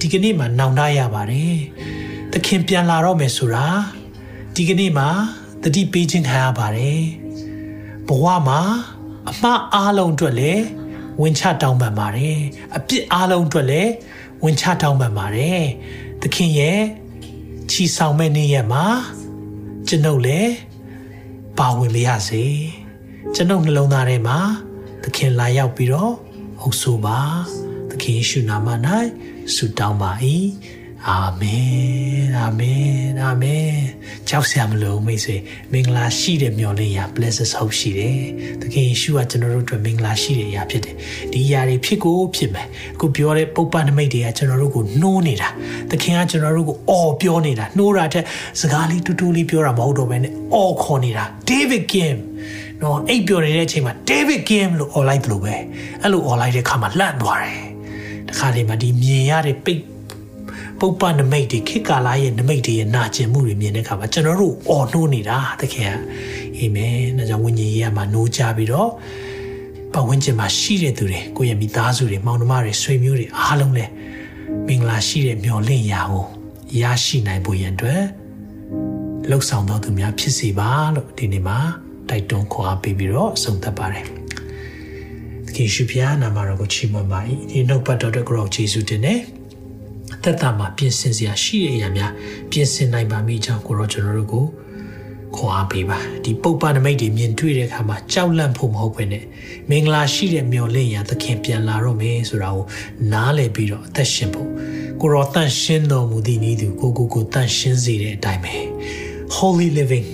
ဒီကနေ့မှာနောင်တရပါတယ်။သခင်ပြန်လာတော့မယ်ဆိုတာဒီကနေ့မှာတတိပေးခြင်းခံရပါတယ်။ ဘဝမှာအမှားအားလုံးအတွက်လည်းဝင်ချတောင်းပန်ပါတယ်အပြစ်အားလုံးအတွက်လည်းဝင်ချတောင်းပန်ပါတယ်သခင်ရဲ့ချီဆောင်မဲ့နေ့ရက်မှာကျွန်ုပ်လည်းပါဝင်ပါရစေကျွန်ုပ်နှလုံးသားထဲမှာသခင်လာရောက်ပြီးတော့အုပ်ဆိုပါသခင်ယေရှုနာမ၌ဆုတောင်းပါ၏ အာမင်အာမင်အာမင်ကြောက်စရာမလိုမိတ်ဆွေမင်္ဂလာရှိတဲ့မျှော်လင့်ရာ blessed hope ရှိတယ်။သခင်ယေရှုကကျွန်တော်တို့အတွက်မင်္ဂလာရှိတဲ့အရာဖြစ်တယ်။ဒီအရာတွေဖြစ်ကိုဖြစ်မယ်။အခုပြောတဲ့ပုပ္ပနမိတ်တွေကကျွန်တော်တို့ကိုနှိုးနေတာ။သခင်ကကျွန်တော်တို့ကိုအော်ပြောနေတာ။နှိုးတာတဲ့စကားလေးတူတူလေးပြောတာမဟုတ်တော့ဘဲနဲ့အော်ခေါ်နေတာ။ David Kim နော်အိပ်ပျော်နေတဲ့အချိန်မှာ David Kim လို့အော်လိုက်တယ်လို့ပဲ။အဲ့လိုအော်လိုက်တဲ့အခါမှာလန့်သွားတယ်။တခါတည်းမှာဒီမြင်ရတဲ့ပိတ် ပုပ္ပနမိတ်တွေခေတ်ကာလရဲ့နမိတ်တွေရဲ့နာကျင်မှုတွေမြင်တဲ့အခါမှာကျွန်တော်တို့အော်နှိုးနေတာတခင်အာမင်။ဒါကြောင့်ဝိညာဉ်ရေးကမှနှိုးကြပြီးတော့ပတ်ဝန်းကျင်မှာရှိတဲ့သူတွေကိုယ့်ရဲ့မိသားစုတွေမောင်နှမတွေဆွေမျိုးတွေအားလုံးလည်းမင်္ဂလာရှိတဲ့မျှော်လင့်ရာကိုရရှိနိုင်ဖို့ရန်အတွက်လှုပ်ဆောင်တော်သူများဖြစ်စေပါလို့ဒီနေ့မှာတိုက်တွန်းခေါ်အားပေးပြီးတော့ဆုံးသက်ပါတယ်။သခင်ရှုဖျားနာမတော်ကိုချီးမွမ်းပါ၏ဒီနှုတ်ပတ်တော်အတွက်ကိုရောယေရှုတင်နေအ သက်တာမှာပြင်ဆင်စရာရှိတဲ့အရာများပြင်ဆင်နိုင်ပါမိကြောင်းကိုရောကျွန်တော်တို့ကိုခေါ်အားပေးပါဒီပုပ္ပနမိတ်တွေမြင်တွေ့တဲ့အခါမှာကြောက်လန့်ဖို့မဟုတ်ဘဲနဲ့မင်္ဂလာရှိတဲ့မျှော်လင့်ရာသခင်ပြန်လာတော့မယ်ဆိုတာကိုနားလည်ပြီးတော့အသက်ရှင်ဖို့ကိုရောတန့်ရှင်းတော်မူသည့်နည်းသူကိုကိုကိုတန့်ရှင်းစေတဲ့အတိုင်းပဲ holy living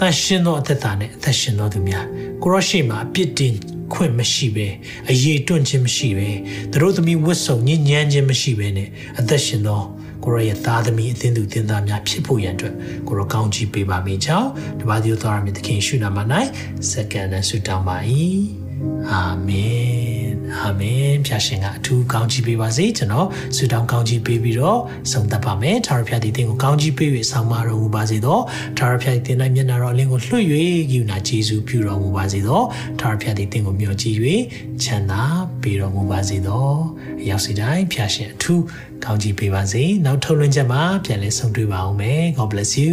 တန့်ရှင်းသောအသက်တာနဲ့အသက်ရှင်တော်သူများကိုရောရှိမှာအပြစ်တင် ခွင့်မရှိပဲအရေးတွန့်ခြင်းမရှိပဲသူတို့သမီးဝတ်စုံညဉ့်ညမ်းခြင်းမရှိပဲနဲ့အသက်ရှင်သောကိုရောရဲ့သားသမီးအသင်းသူအသင်းသားများဖြစ်ဖို့ရန်အတွက်ကိုရောကောင်းချီးပေးပါမိကြောင်းတပါးဒီတော်ရမည်သခင်ရှုနာမ၌စက္ကန့်နဲ့ဆုတောင်းပါ၏ အာမင်အာမင်ဖျာရှင်ကအထူးကောင်းချီးပေးပါစေကျွန်တော်ဆုတောင်းကောင်းချီးပေးပြီးတော့ဆုံးသက်ပါမယ်ထာဝရဘုရားဒီသင်ကိုကောင်းချီးပေး၍ဆောင်မတော်မူပါစေသောထာဝရဘုရားဒီသင်၌မျက်နာတော်အလင်းကိုလွှတ်၍ဂိူနာဂျေဇုပြုတော်မူပါစေသောထာဝရဘုရားဒီသင်ကိုမျှော်ကြည့်၍ချမ်းသာပေးတော်မူပါစေသောအရောက်စီတိုင်းဖျာရှင်အထူးကောင်းချီးပေးပါစေနောက်ထုတ်လွှင့်ချက်မှာပြန်လည်ဆုံတွေ့ပါအောင်မယ် God bless you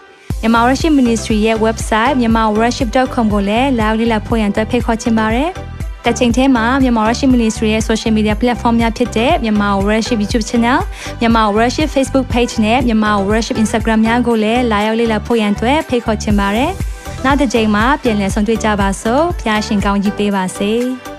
မြန်မာ Worship Ministry ရဲ့ website myanmarworship.com ကိုလည်းလာရောက်လေ့လာဖို့ရန်တွဲဖိတ်ခေါ်ချင်ပါတယ်။တချိန်ထဲမှာမြန်မာ Worship Ministry ရဲ့ social media platform များဖြစ်တဲ့မြန်မာ Worship YouTube Channel, မြန်မာ Worship Facebook Page နဲ့မြန်မာ Worship Instagram များကိုလည်းလာရောက်လေ့လာဖို့ရန်တွဲဖိတ်ခေါ်ချင်ပါတယ်။နောက်တစ်ချိန်မှာပြန်လည်ဆုံတွေ့ကြပါစို့။ဖျားရှင်ကောင်းကြီးပေးပါစေ။